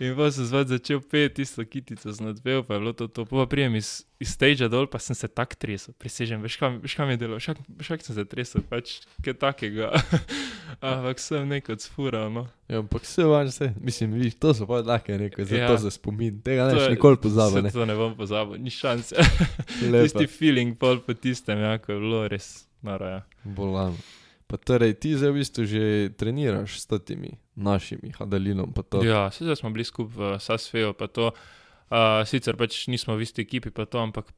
In pa sem zvati začel peti tisto kitico, sem odpel, pa je bilo to, to. Pa prijem iz, iz stage dol, pa sem se tak tresel, prisežem, veš, kaj, veš, kaj mi je delo, veš, kak sem se tresel, pač kaj takega. (laughs) Ampak sem neko sfural, no. Ja, ampak vse vaš se, mislim, viš, to so pa take neko, za Ja. za spomin. Tega ne je- nikoli pozabi, ne. Se To ne bom pozabil, ni šanse. (laughs) (laughs) Tisti feeling pol po tistem, ja, ko je bilo res noro, ja. Bolan. Pa torej, ti zdaj v bistvu že treniraš s temi našimi hadalinom, pa. Ja, se zdaj smo bili skupaj v Sasfeju, pa to. Uh, sicer pač nismo v isti ekipi, pa to, ampak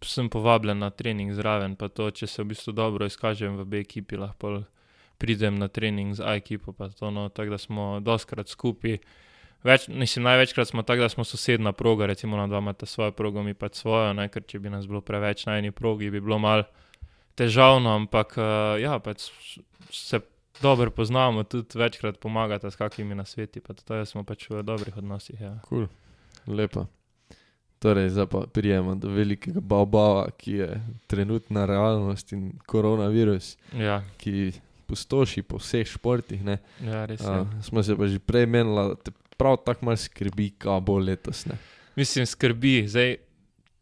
sem povabljen na trening zraven, pa to, če se v bistvu dobro izkažem v B ekipi, lahko pridem na trening z A ekipo, pa to, no, tako da smo doskrat skupaj. Več, mislim, največkrat smo tako, da smo sosedna proga, recimo na dva imata svojo progo, mi pač svojo, ne, ker če bi nas bilo preveč na eni progi, bi bilo mal težavno, ampak uh, ja, pač se dobro poznamo, tudi večkrat pomagate s kakimi nasveti, pa to smo pač v dobrih odnosih. Ja. Cool. Lepa. Torej, zdaj pa prijemo do velikega baobaba, ki je trenutna realnost in koronavirus, Ja, ki pustoši po vseh športih. Ne? ja, res je. A, smo se pa že prej menili, da te prav tako malo skrbi, kaj bo letos. Ne? Mislim, skrbi, zdaj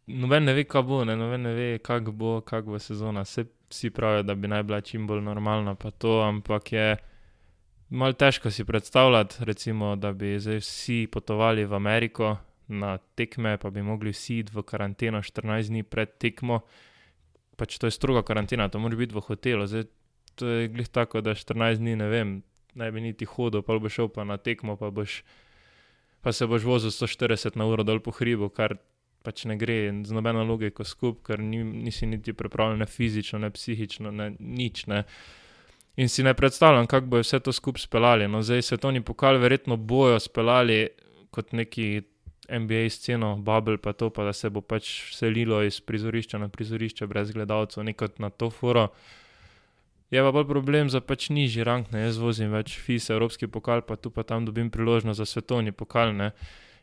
noben ne ve, kaj bo, ne, noben ne ve, kako bo, kak bo sezona. Vse, vsi pravijo, da bi naj bila čim bolj normalna, pa to, ampak je malo težko si predstavljati, recimo, da bi zdaj vsi potovali v Ameriko na tekme, pa bi mogli vsi iti v karanteno 14 dni pred tekmo. Pač to je stroga karantena, to mora biti v hotelu. Zdaj, to je glih tako, da 14 dni ne vem, naj bi niti hodil, pa boš šel pa na tekmo, pa boš pa se boš vozil 140 na uro dol po hribu, kar pač ne gre z nobeno logiko skup, ker ni, nisi niti pripravljen fizično, ne psihično, ne nič. Ne. In si ne predstavljam, kako bo vse to skupaj speljali. No, zdaj svetovni pokal verjetno bojo speljali kot neki NBA sceno, Bubble pa to, pa da se bo pač selilo iz prizorišča na prizorišče brez gledalcev, nekot na to foro. Je pa bolj problem za pač nižji rang, ne jaz vozim več FIS, Evropski pokal, pa tu pa tam dobim priložnost za svetovni pokal. Ne.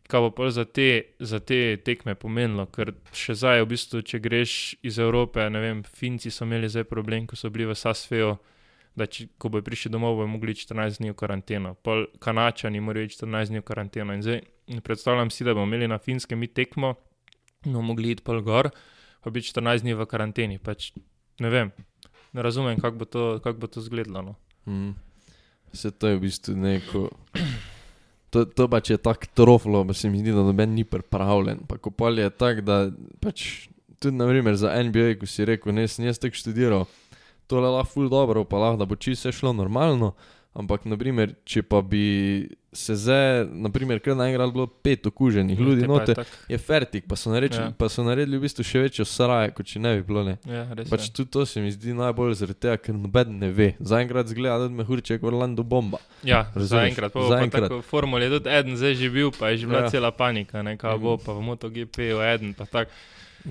Kaj bo pa za te, za te tekme pomenilo, ker še zdaj, v bistvu, če greš iz Evrope, ne vem, Finci so imeli zdaj problem, ko so bili v Sasfeju, da če, ko bojo prišli domov, bojo mogli iti 14 dni v karanteno, pol Kanačani morajo iti 14 dni v karanteno. In zdaj predstavljam si, da bomo imeli na Finskem mi tekmo, no mogli iti pol gor, pa biti 14 dni v karanteni. Pač, ne vem, ne razumem, kako bo to, kak bo to izgledalo. No. Mm. Vse to je v bistvu neko. To, to pač je tako troflo, pa se mi zdi, da noben ni pripravljen. Pa ko pa je tako, da pač tudi naprimer za NBA, ko si rekel, ne, sem jaz tako študiral, to je lahko ful dobro, pa lahko da bo čisto šlo normalno, Ampak, naprimer, če pa bi se zdaj, naprimer, kar naenkrat bilo pet okuženih ljudi Te pa je noter, tako. je fertik, pa so, nareči, Ja. ja. pa so naredili v bistvu še večjo saraje, kot če ne bi bilo. Ne. Ja, Pač je. tudi to se mi zdi najbolj zaradi tega, ker noben ne ve. Zaenkrat zgleda, da me hurče kot Orlando bomba. Ja, zaenkrat. Pa, bo pa Zaenkrat. tako je tudi eden zdaj že bil, pa je že bila Ja. ja. cela panika, ne, kaj bo, Mhm. pa v MotoGP-ju eden, pa tako.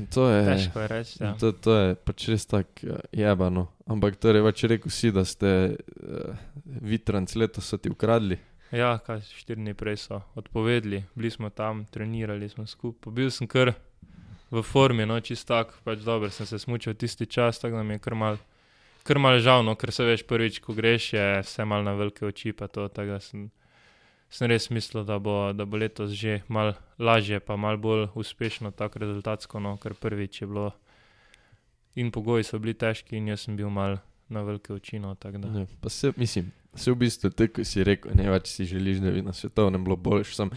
To je, Težko je reči. Ja. to, to je pač res tako jebano. Ampak torej, pač rekel si, da ste uh, vitranc letos ti ukradli. Ja, kaj štiri dni prej so odpovedali, bili smo tam, trenirali smo skupaj. Bil sem kar v formi, no čist tak, pač dobro sem se smučal tisti čas, tako da mi je kar mal, kar mal žal, no, ker se veš prvič, ko greš, je vse mal na velike oči, pa to, tako da sem, sem res mislil, da bo, da bo letos že mal lažje, pa mal bolj uspešno, tako rezultatsko, no, ker prvič je bilo in pogoji so bili težki in jaz sem bil mal na velike oči, no. Ne, pa se, mislim, se v bistvu tako si rekel, ne več si želiš, da bi na svetovnem bilo boljše. Sam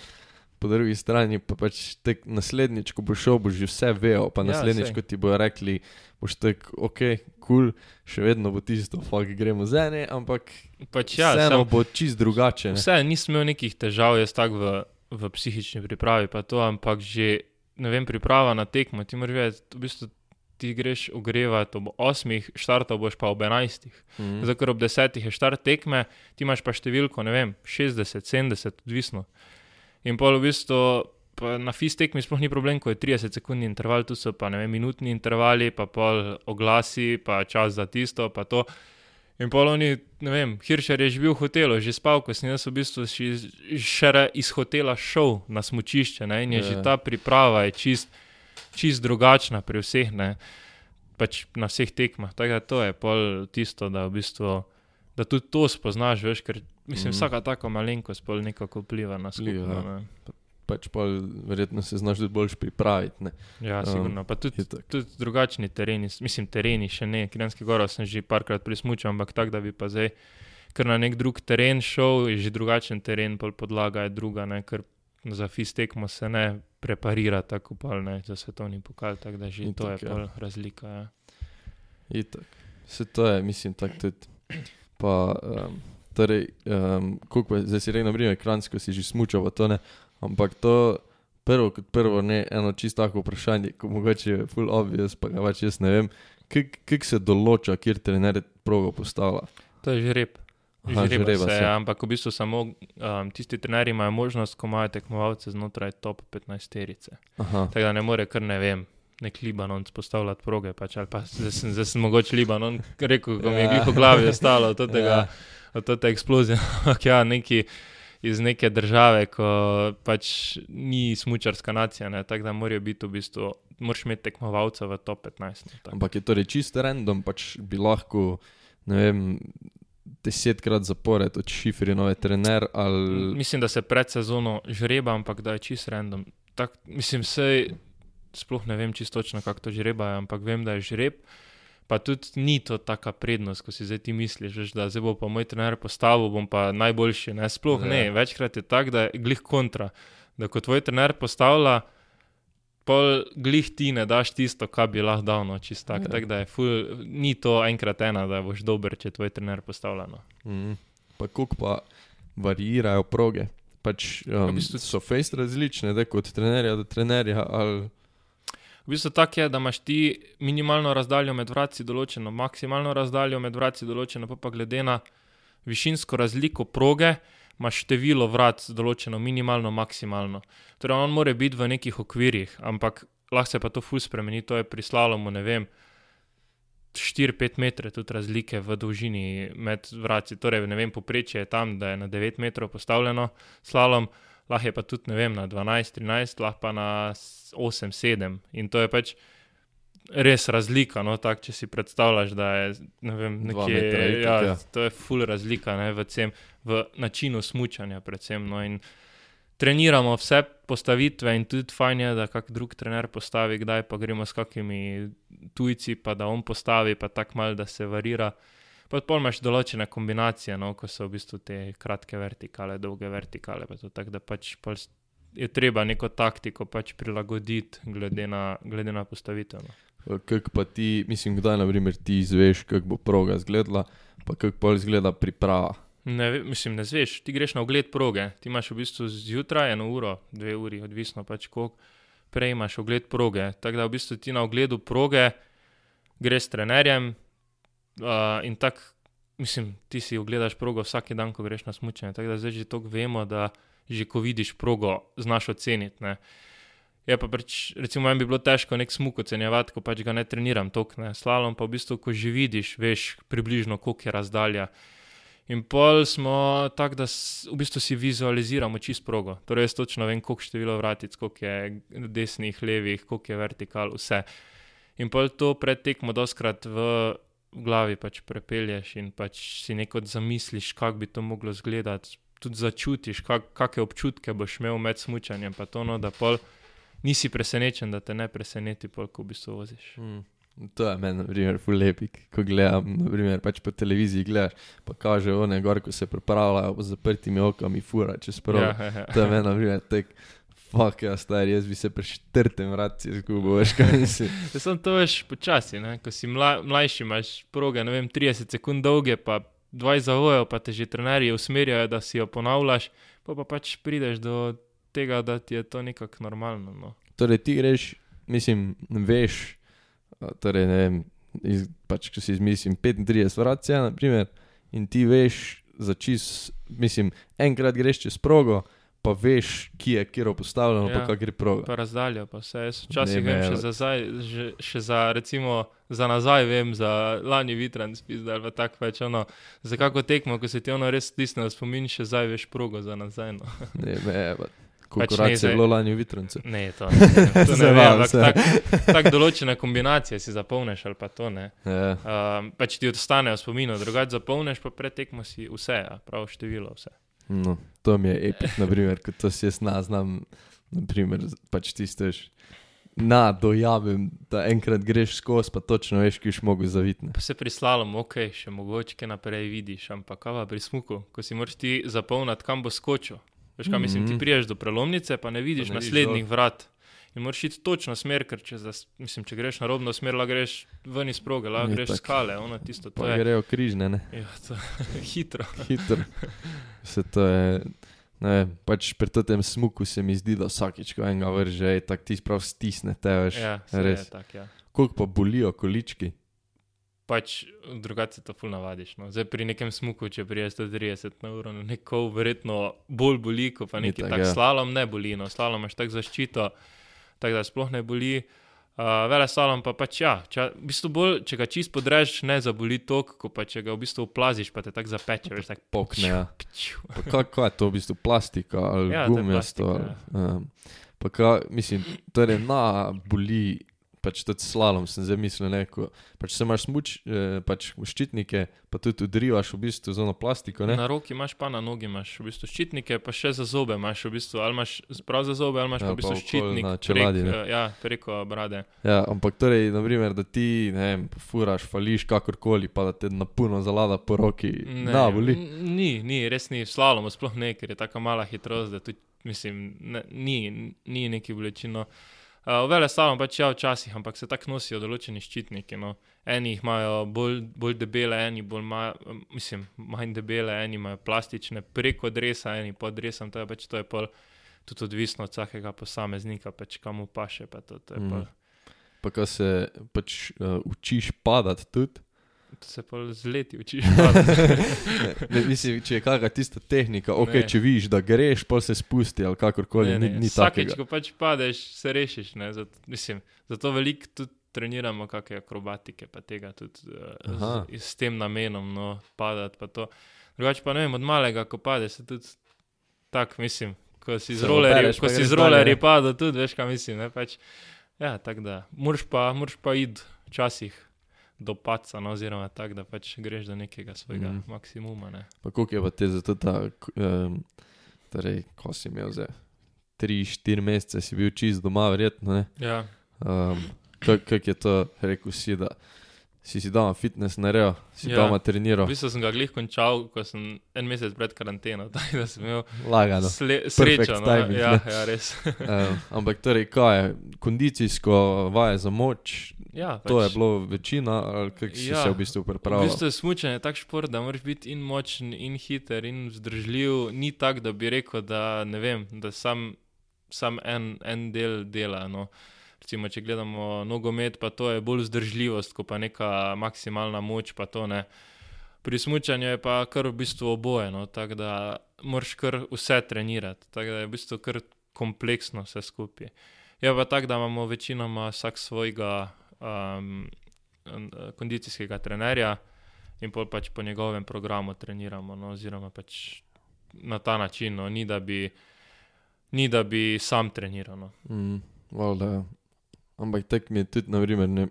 po drugi strani pa pač tek naslednjič, ko boš šel, boš že vse vejo, pa Ja, naslednjič, sej. ko ti bojo rekli, boš tek, ok, kul, cool, še vedno bo tisto, fuck, gremo z ene, ampak Pač ja, ja, vseeno sem, bo čist drugače. ne. Vse, nisem imel nekih težav, jaz tako v, v psihični pripravi, pa to, ampak že, ne vem, priprava na tekmo, ti moraš vedeti, v bistvu ti greš ogrevati ob 8, štartal boš pa ob 11. Mhm. Zdaj, ker ob 10 je štart tekme, ti imaš pa številko, ne vem, 60, 70, odvisno. In pol v bistvu pa na FIS tekmi sploh ni problem, ko je 30 sekundni interval, tu so pa ne vem, minutni intervali, pa pol oglasi, pa čas za tisto, pa to. In pol oni, ne vem, Hiršer je že bil v hotelu, že spal, ko sem jaz v bistvu še, še iz hotela šel na smučišče, ne, in je Ja. že ta priprava je čist, čist drugačna pri vseh, ne, pač na vseh tekmah. Tako da to je pol tisto, da v bistvu, da tudi to spoznaš, veš, ker mislim, mm. vsaka taka malenkost pol nekako vpliva na Vpliva, skupno. ja. ne. Pač pa verjetno se znaš tudi boljš pripraviti. Ne. Ja, Um, sigurno. Pa tudi, tudi drugačni tereni, mislim, tereni še ne, Kranjski goro sem že parkrat prismučal, ampak tako, da bi pa zdaj kar na nek drug teren šel, je že drugačen teren, pol podlaga je druga, ne, ker za FIS tekmo se ne preparira tako pol, ne, za svetovni pokal, tako da že Itak, to je ja. pol razlika. Ja. Itak. Vse to je, mislim, tako tudi. Pa, um, torej, um, pa, zdaj si rekel, naprimer, kranjsko si že smučal, to ne. Ampak to prvo kot prvo ne eno čisto tako vprašanje, ko mogoče je full obvious, pa ga pač jaz ne vem. Kako se določa, kjer trener progo postavlja? To je žreb. Aha, Žreba žreba se, se. ampak v bistvu samo um, tisti trenerji imajo možnost, ko imajo tekmovalce znotraj top 15 terice. Tako da ne more kar ne vem. Nek Libanon spostavljati proge, pač, ali pa zdaj sem, zdaj sem mogoče Libanon rekel, ko mi je Ja. glih v glavi ostalo od (laughs) tega, Ja. ja. te eksplozije. (laughs) Ja, neki iz neke države, ko pač ni smučarska nacija, ne, tako da morajo biti v bistvu, moraš imeti tekmovalca v top 15. ne, tako. ampak je torej čisto random, pač bi lahko, ne vem, desetkrat zapored od šifri nove trener ali. Mislim, da se pred sezono žreba, ampak da je čist random. Tak, mislim, sej, sploh ne vem čisto točno, kako to žrebajo, ampak vem, da je žreb. Pa tudi ni to taka prednost, ko si zdaj ti misliš, veš, da zdaj bo pa moj trener postavil, bom pa najboljši. Ne, sploh Ja. ne, večkrat je tako, da je glih kontra. Da ko tvoj trener postavlja, pol glih ti ne daš tisto, kar bi lahko dal, no, čist tako. Ja. Tak, da je ful, ni to enkrat ena, da boš dober, če tvoj trener postavlja. No. Mm. Pa koliko pa variirajo proge. Pač, um, V bistvu- so face različne, da od trenerja do trenerja. Ali, V bistvu tako je, da imaš ti minimalno razdaljo med vrati določeno, maksimalno razdaljo med vrati določeno, pa, pa glede na višinsko razliko proge, imaš število vrat določeno minimalno, maksimalno. Torej, on mora biti v nekih okvirjih, ampak lahko se pa to fus spremeni, to je pri slalomu, ne vem. 4-5 metrov tudi razlike v dolžini med vrati. Torej, ne vem, poprečje je tam, da je na 9 metrov postavljeno slalom, lahko je pa tudi ne vem, na 12-13, lahko pa na 8-7. In to je pač res razlika. No, tak, če si predstavljaš, da je ne vem, nekje, metra ja, ja. to je full razlika ne, v, cem, v načinu smučanja. Predvsem, no, in treniramo vse postavitve, in tudi fajn je, da kak drug trener postavi, kdaj pa gremo s kakimi tujci, pa da on postavi, pa tako mal, da se varira. Pa pol imaš določene kombinacije, no, ko so v bistvu te kratke vertikale, dolge vertikale. pa Tako da pač je treba neko taktiko pač prilagoditi glede na, glede na postavitev. No. kako pa ti, mislim, kdaj naprimer, ti izveš, kako bo proga izgledala, pa kako pa izgleda priprava. Ne, mislim, ne zveš, ti greš na ogled proge, ti imaš v bistvu zjutraj eno uro, dve uri, odvisno pač koliko prej imaš ogled proge. Tako da v bistvu ti na ogledu proge greš s trenerjem uh, in tako, mislim, ti si ogledaš progo vsak dan, ko greš na smučanje. Tako da zdaj že to vemo, da že ko vidiš progo, znaš oceniti. Ne. Je pa pač, recimo, meni bi bilo težko nek smuk ocenjevati, ko pač ga ne treniram tok, ne. Slalom pa v bistvu, ko že vidiš, veš približno, koliko je razdalja. In pol smo tako, da v bistvu si vizualiziramo čist progo. Torej, jaz točno vem, koliko število vratic, koliko je desnih, levih, koliko je vertikal, vse. In pol to pred tekmo doskrat v, glavi pač prepelješ in pač si neko zamisliš, kako bi to moglo izgledati. Tudi začutiš, kak, kakšne občutke boš imel med smučanjem, pa to, no, da pol nisi presenečen, da te ne preseneti, pol, ko v bistvu voziš. Mm. To je meni, na primer, ful lepik, ko gledam, naprimer, pač po televiziji gledaš, pa kaže one gor, ko se pripravljajo z zaprtimi okami, fura čez prvo. Ja, ja, ja. To je meni, na primer, tek, fuck, ja, stari, jaz bi se pri četrtem vratci izgubil, veš kaj mislim. (laughs) Ja, Samo to veš počasi, ne? ko si mla, mlajši, imaš proge, ne vem, 30 sekund dolge, pa 20 zavojev, pa te že trenerji usmerjajo, da si jo ponavljaš, pa pa pač prideš do tega, da ti je to nekako normalno. No. Torej, ti greš, mislim, veš, torej, ne vem, iz, pač, ko si izmislim 35 vratc, ja, naprimer, in ti veš, za čist, mislim, enkrat greš čez progo, pa veš, kje je kjer postavljeno, ja. Pa kak gre proga. Pa razdalja, pa vse. Jaz včasih vem še za, zdaj, že, še za, recimo, za nazaj, vem, za lani vitran spis, ali tako več, ono, za kako tekmo, ko se ti ono res stisne v spomin, še zdaj veš progo za nazaj. No. Ne, me, pa, Ne, pač je bilo lani v Vitrancu. Ne, to ne, to ne vem, ampak se. tako tak določene kombinacije si zapolniš ali pa to ne. Ja. Um, pač ti ostanejo v spominu, drugače zapolniš, pa pred tekmo si vse, ja, prav število vse. No, to mi je epik, naprimer, kot to si jaz na znam, naprimer, pač tisteš. Na, dojamem, da enkrat greš skozi, pa točno veš, ki si mogel zavitne. Pa se pri slalomu, ok, še mogoče naprej vidiš, ampak kava pri smuku, ko si moraš ti zapolniti, kam bo skočil. Veš, kaj mislim, ti Mhm. priješ do prelomnice, pa ne vidiš ne vidiš naslednjih vrat. In moraš iti točno smer, ker če, zas, mislim, če greš na robno smer, lahko greš ven iz proge, lahko greš tako. skale, ono tisto, to Pa je. grejo križne, ne, Ja, to, (laughs) hitro. hitro. Se to je, ne vem, pač pri tem smuku se mi zdi, da vsakič, ko enega vrže, tak ti sprav stisne, te veš. Ja, res. je tako, ja. Koliko pa bolijo količki? Pač drugače to ful navadiš. No. Zdaj pri nekem smuku, če priješ 130 na uro, neko verjetno bolj boli, kot pa neki Itak, tak ja. slalom ne boli. No. Slalom imaš tako zaščito, tako da sploh ne boli. Uh, vele slalom pa pač ja, če, v bistvu bolj, če ga čist podrežeš, ne zaboli tok, ko pa če ga v bistvu plaziš, pa te tako zapeče, veš, tako Pokne, ja. kako je to v bistvu plastika ali Ja, ja, gumijasto? ali, um, pa ka, mislim, torej na boli, pač tudi slalom sem zdaj mislil, ne, ko pač se imaš smuč, eh, pač ščitnike, pa tudi odrivaš v bistvu z ono plastiko, ne? Na roki imaš, pa na nogi imaš v bistvu ščitnike, pa še za zobe imaš v bistvu, ali imaš prav za zobe, ali imaš Ja, pa v bistvu pa ščitnik na čeladi, prek, ne. eh, ja, preko brade. Ja, ampak torej, naprimer, da ti, ne vem, furaš, fališ kakorkoli, pa da te napuno zalada po roki, Ne, na boli. Ni, ni, res ni slalom, sploh ne, ker je tako mala hitrost, da tudi, mislim, ne, ni, ni neki bolečino. Uh, vele slalom pač ja včasih, ampak se tako nosijo določeni ščitniki. No. Eni jih imajo bolj, bolj debele, eni bolj ma, mislim, manj debele, eni imajo plastične preko dresa, eni pod dresom, to je pač to je pol tudi odvisno od vsakega posameznika, pač kam mu paše. Pa to, to, je Mm. pol, Pa ko se pač uh, učiš padati tudi. To se pol z leti učiš. (laughs) Ne, mislim, če je kakšna tista tehnika, ok, Ne. če vidiš, da greš, pa se spusti ali kakorkoli, Ne, ni, ne, ni Vsakeč, takega. ko pač padeš, se rešiš. ne, Zato, mislim, zato veliko tudi treniramo, kakšne akrobatike, pa tega tudi uh, Aha. z, s tem namenom, no, padati. pa to. Drugače pa ne vem, od malega, ko padeš, se tudi tako, mislim, ko si z rolerji, ko pa si z rolerji ne. padel, tudi veš, kaj mislim. Ne, pač, ja, tako da. Moraš pa, moraš pa iti včasih. Do paca, no, oziroma tako, da pač greš do nekega svojega mm. maksimuma. Ne. Pa koliko je pa te zato ta, um, torej, ko si imel tri, štiri mesece si bil čist doma, verjetno, ne? Ja, Um, Kako kak je to, rekel si, da si si doma fitness naredil, si Ja. doma V treniral, bistvu sem ga glih končal, ko sem en mesec pred karanteno, (laughs) tako da sem imel lagano. sle, srečo. No? timing, Ja, ne. ja, res. Uh, (laughs) ampak torej, kaj je, kondicijsko vaje za moč, Ja, to je pač- bilo večina, kako si Ja. se v bistvu V pripravljal? bistvu je smučanje tak šport, da moraš biti in močen, in hiter, in vzdržljiv. Ni tako, da bi rekel, da, ne vem, da sam, sam en, en del dela. No. Recimo, če gledamo nogomet, pa to je bolj vzdržljivost, kot pa neka maksimalna moč. Pa to, ne. Pri smučanju je pa kar v bistvu oboje, no, tako da moraš kar vse trenirati, tako da je v bistvu kar kompleksno vse skupaj. Je pa tako, da imamo večinoma vsak svojega um, kondicijskega trenerja in pač po njegovem programu treniramo, no, oziroma pač na ta način, no, ni, da bi, ni da bi sam treniral. No. Mm, valjda, ja. Ampak tek mi je tudi, naprimer, ne,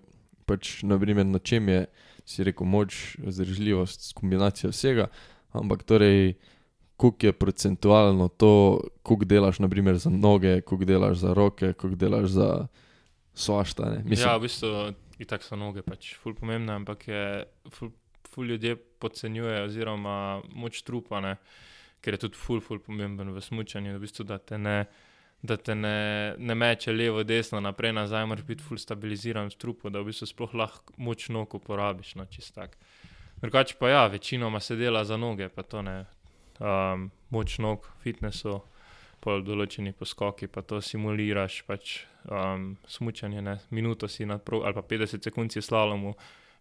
pač, naprimer, na čem je, si rekel, moč, vzdržljivost, kombinacija vsega, ampak torej, koliko je procentualno to, koliko delaš, naprimer, za noge, koliko delaš za roke, koliko delaš za svašta. Mislim, Ja, v bistvu in tako so noge pač ful pomembne, ampak je ful, ful ljudje podcenjujejo oziroma moč trupa, ne, ker je tudi ful, ful pomemben v da, v bistvu, da te ne. Da te ne, ne meče levo, desno, naprej, nazaj, moraš biti ful stabiliziran v trupu, da v bistvu sploh lahko moč nog uporabiš. No, čist tak. Drugače pa ja, večinoma se dela za noge, pa to ne. Um, moč nog, fitnessu, pol določeni poskoki, pa to simuliraš, pač um, smučanje, ne. minuto si na pro, ali pa 50 sekund si v slalomu,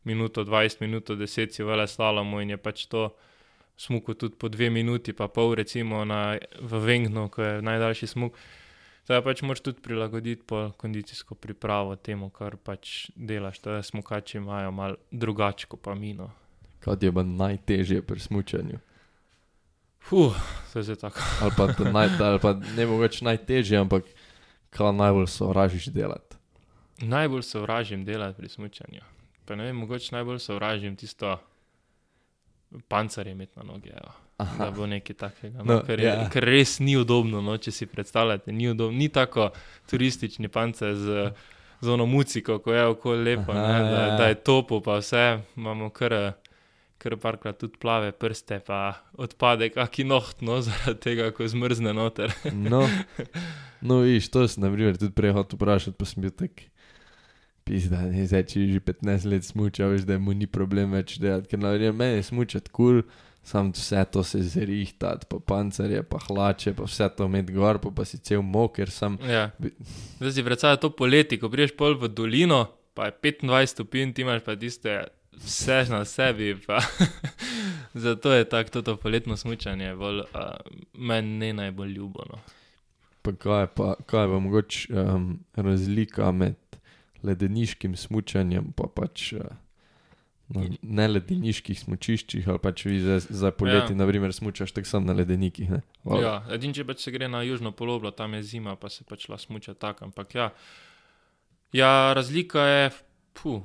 minuto 20, minuto 10 si v vele slalomu in je pač to smuku tudi po dve minuti, pa pol recimo na, v Vengnu, ko je najdaljši smuk. Zdaj pač moraš tudi prilagoditi po kondicijsko pripravo temu, kar pač delaš. Da smukači imajo malo drugačko pa mino. kaj je pa najtežje pri smučanju. Fuh, to je tako. (laughs) Ali pa, naj, ali pa ne mogoče najtežje, ampak kaj najbolj sovražiš delati. Najbolj sovražim delati pri smučanju. Pa ne vem, mogoče najbolj sovražim tisto pancerje imeti na noge. Evo. Da bo nekaj takega. No, No, ker, je, ja. ker res ni udobno, no, če si predstavljate. Ni, udobno, ni tako turistični pancer z, z ono muciko, ko je okolje lepo, Aha, ne, da, ja. da je topo, pa vse. Imamo kar, kar parkrat tudi plave prste, pa odpade kaki noht, no, (laughs) zaradi tega, ko zmrzne noter. No, no viš, to sem naprimer tudi prej hotel vprašati, pa sem bil tak. Pizda, ne, zdaj, če že 15 let smuča, veš, da mu ni problem več delati, ker naprimer meni je smučati kul, cool, sam vse to se zrihtati, pa pancerje, pa hlače, pa vse to imeti gor, pa, pa si cel moker, sam. Ja. Zdaj si predstavljaj to poleti, ko priješ pol v dolino, pa je 25 stopinj, ti imaš pa tiste vse na sebi. (laughs) Zato je tako to poletno smučanje bolj, uh, meni ne najbolj ljubno. Pa kaj je pa, kaj je pa mogoče um, razlika med ledeniškim smučanjem, pa pač uh, na neledeniških smučiščih, ali pač vi za, za poleti, ja. naprimer, smučaš tako samo na ledenikih. Ne? Ja, edin, če pač se gre na južno poloblo, tam je zima, pa se pač lahko smuča tako. Ampak ja, ja razlika je, puh,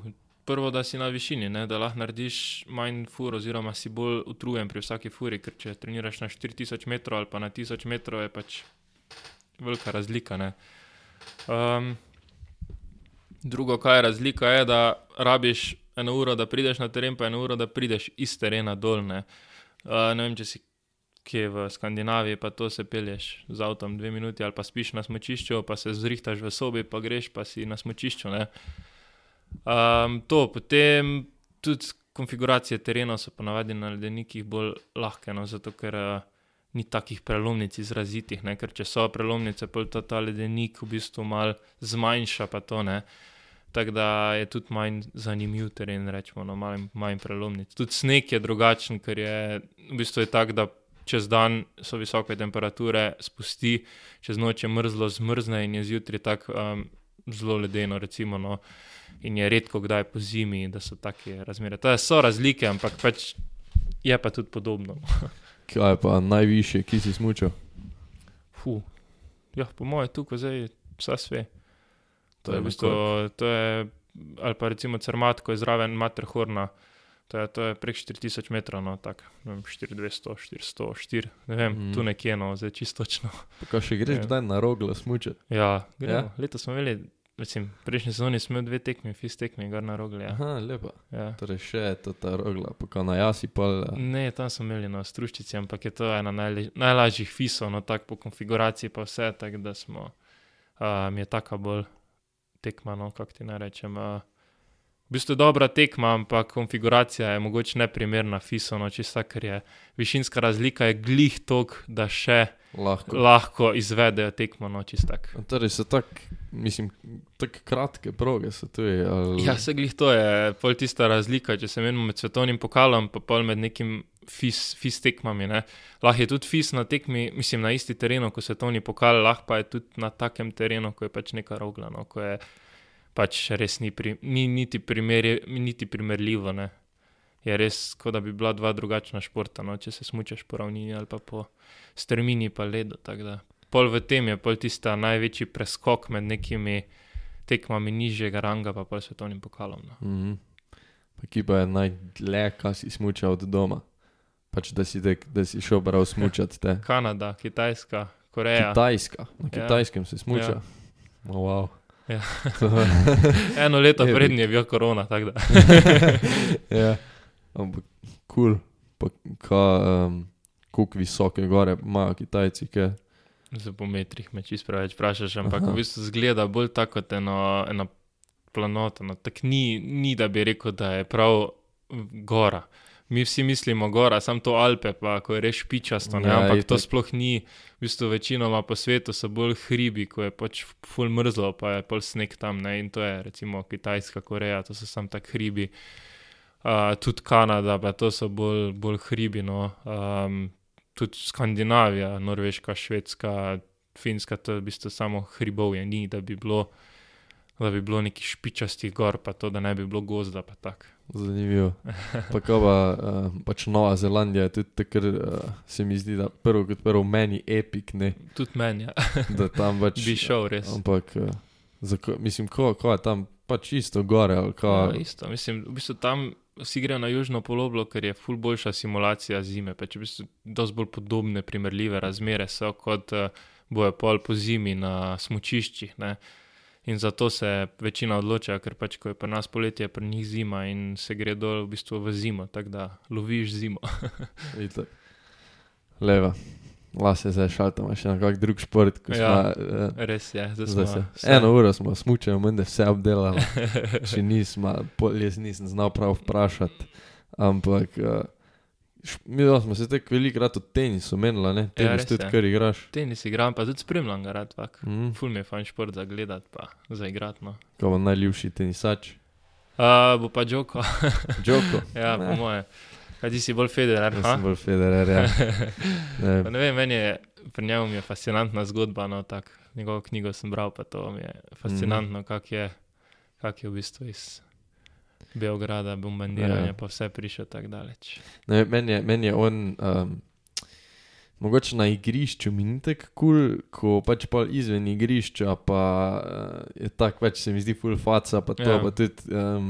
prvo, da si na višini, ne, da lahko narediš manj fur, oziroma si bolj utrujen pri vsaki furi, ker če treniraš na 4000 metrov ali pa na 1000 metrov, je pač velika razlika. Ne. Um, drugo, kaj je razlika, je, da rabiš eno uro, da prideš na teren, pa eno uro, da prideš iz terena dolne. Uh, ne vem, če si kje v Skandinaviji, pa to se pelješ z avtom dve minuti, ali pa spiš na smočišču, pa se zrihtaš v sobi, pa greš pa si na smočišču. Um, to, potem tudi konfiguracije terena so ponavadi na ledenikih bolj lahke, no, zato ker uh, ni takih prelomnic izrazitih, ne, ker če so prelomnice, pol ta, ta ledenik v bistvu mal zmanjša pa to, ne. Tako da je tudi manj zanimiv teren, rečemo, no, manj, manj prelomnic. Tudi sneg je drugačen, ker je v bistvu je tak, da čez dan so visoke temperature, spusti, čez noč je mrzlo, zmrzne in je zjutraj tako um, zelo ledeno, recimo. No, in je redko kdaj po zimi, da so take razmere. To so razlike, ampak pač je pa tudi podobno. (laughs) Kaj je pa najvišje, ki si smučal? Fuh. Ja, po mojem, tukaj zdaj vse sve. To To je v bistvu, to je, ali pa recimo Cermat, ko je zraven Materhorna, to je, to je prek 4000 metrov, no tako, ne vem, 4200, 400, 4, ne vem, Mm. tu nekje, no, zdaj čisto točno. Pa še greš Ja. kdaj na roglo smučati? Ja, gremo. Ja? Ja. Letos smo imeli Recim, prejšnji sezoni smo imeli dve tekmi, fis tekmi, gor na rogli. Ja. Aha, lepo. Ja. Torej še to ta rogla, pa na jasi pol. eh, Ne, tam smo imeli na struščici, ampak je to ena najle, najlažjih fisov, no tako po konfiguraciji pa vse, tako da smo, uh, mi je taka bolj tekma, no kako ti naj rečem. Uh, v bistvu je dobra tekma, ampak konfiguracija je mogoče neprimerna fiso, no čisto, ker je višinska razlika je glih tok, da še Lahko. lahko izvedejo tekmo, no čisto tako. Torej so tako, mislim, tako kratke proge so tu. Ali... Ja, se glih to je pol tista razlika, če se menimo med svetovnim pokalom, pa pol med nekim fis, fis tekmami. Ne. Lahko je tudi fis na tekmi, mislim, na isti terenu, kot svetovni pokal, lahko pa je tudi na takem terenu, ko je pač neka rogla, no, ko je pač res ni, pri, ni niti, primeri, niti primerljivo. Ne. Je res, kot da bi bila dva drugačna športa, no, če se smučaš po ravnini ali pa po strmini pa ledu. Pol v tem je pol tista največji preskok med nekimi tekmami nižjega ranga, pa pol svetovnim pokalom. No. Mhm. Pa ki pa je najdlje, kaj si smučal od doma. Pač da si, tek, da si šel prav smučati te. (laughs) Kanada, Kitajska, Koreja. Kitajska, na Ja. kitajskem se smuča. Ja. Oh, wow. Ja. (laughs) Eno leto Je, prednje je bil korona, (laughs) ja, ampak kul, cool. pa ka, um, koliko visoke gore imajo Kitajci, ke. Za po metrih me čist preveč vprašaš, ampak Aha. v bistvu zgleda bolj tako kot eno, ena planota. No. Tako ni, ni, da bi rekel, da je prav gora. Mi vsi mislimo gora, samo to Alpe, pa ko je res špičasto, ne, Ja, ampak to itak. sploh ni. V bistvu večinoma po svetu so bolj hribi, ko je pač full mrzlo, pa je pol sneg tam, ne, in to je recimo Kitajska, Koreja, to so sam tak hribi. Uh, tudi Kanada, pa to so bolj, bolj hribi, no. Um, tudi Skandinavija, Norveška, Švedska, Finska, to je v bistvu samo hribovje, ni da bi bilo, da bi bilo neki špičastih gor, pa to, da ne bi bilo gozda, pa tako. Zanimivo. Pa ko pa uh, pač Nova Zelandija je tudi takrat, uh, se mi zdi, da prvo kot prvo meni epik, ne, Tudi meni, ja. da tam pač. bi šel res. Ampak, uh, zako, mislim, ko, ko je tam pač isto gore, ko. Ja, isto, mislim, v bistvu tam vsi grejo na južno poloblo, ker je ful boljša simulacija zime, pač v bistvu dosti bolj podobne, primerljive razmere so, kot uh, bojo pol po zimi na smučiščih. Ne? In zato se večina odloča, ker pač, ko je pri nas poletje, je pri njih zima in se gre dol v bistvu v zimo, tako da loviš zimo. (laughs) Itak. Leva. Lase zdaj šaltamo še na kak drug šport. Ja. Uh, Res je, zdaj Zdaj smo se. Eno uro smo smučali, menda vse obdelali, (laughs) še nismo, jaz nisem znal prav vprašati. Ampak uh, mi dva smo se tako velikrat od tenisu menila, ne? Ja, Tenis res tudi, je. kar igraš. Tenis igram, pa tudi spremljam ga rad, vak. Mm. Ful mi je fajn šport za gledati, pa za igrati. No. Ko bo najljubši tenisač. Uh, bo pa Džoko, (laughs) Joko. ja, Ne. po moje. Kaj ti si bolj federer? Ha? sem bolj federer, ja. (laughs) Ne, Pa ne vem, meni je pri njemu je fascinantna zgodba. No, tak, njegovo knjigo sem bral, pa to mi je fascinantno, mm kako je, kak je v bistvu iz Beograda, bombardiranje, Ja. pa vse prišel tako daleč. ne, meni je, men je on. Um, Mogoče na igrišču mi ni tako kul, cool, ko pač pa izven igrišča, pa uh, je tako več, se mi zdi, full faca, pa to, Ja. ja. pa tudi, um,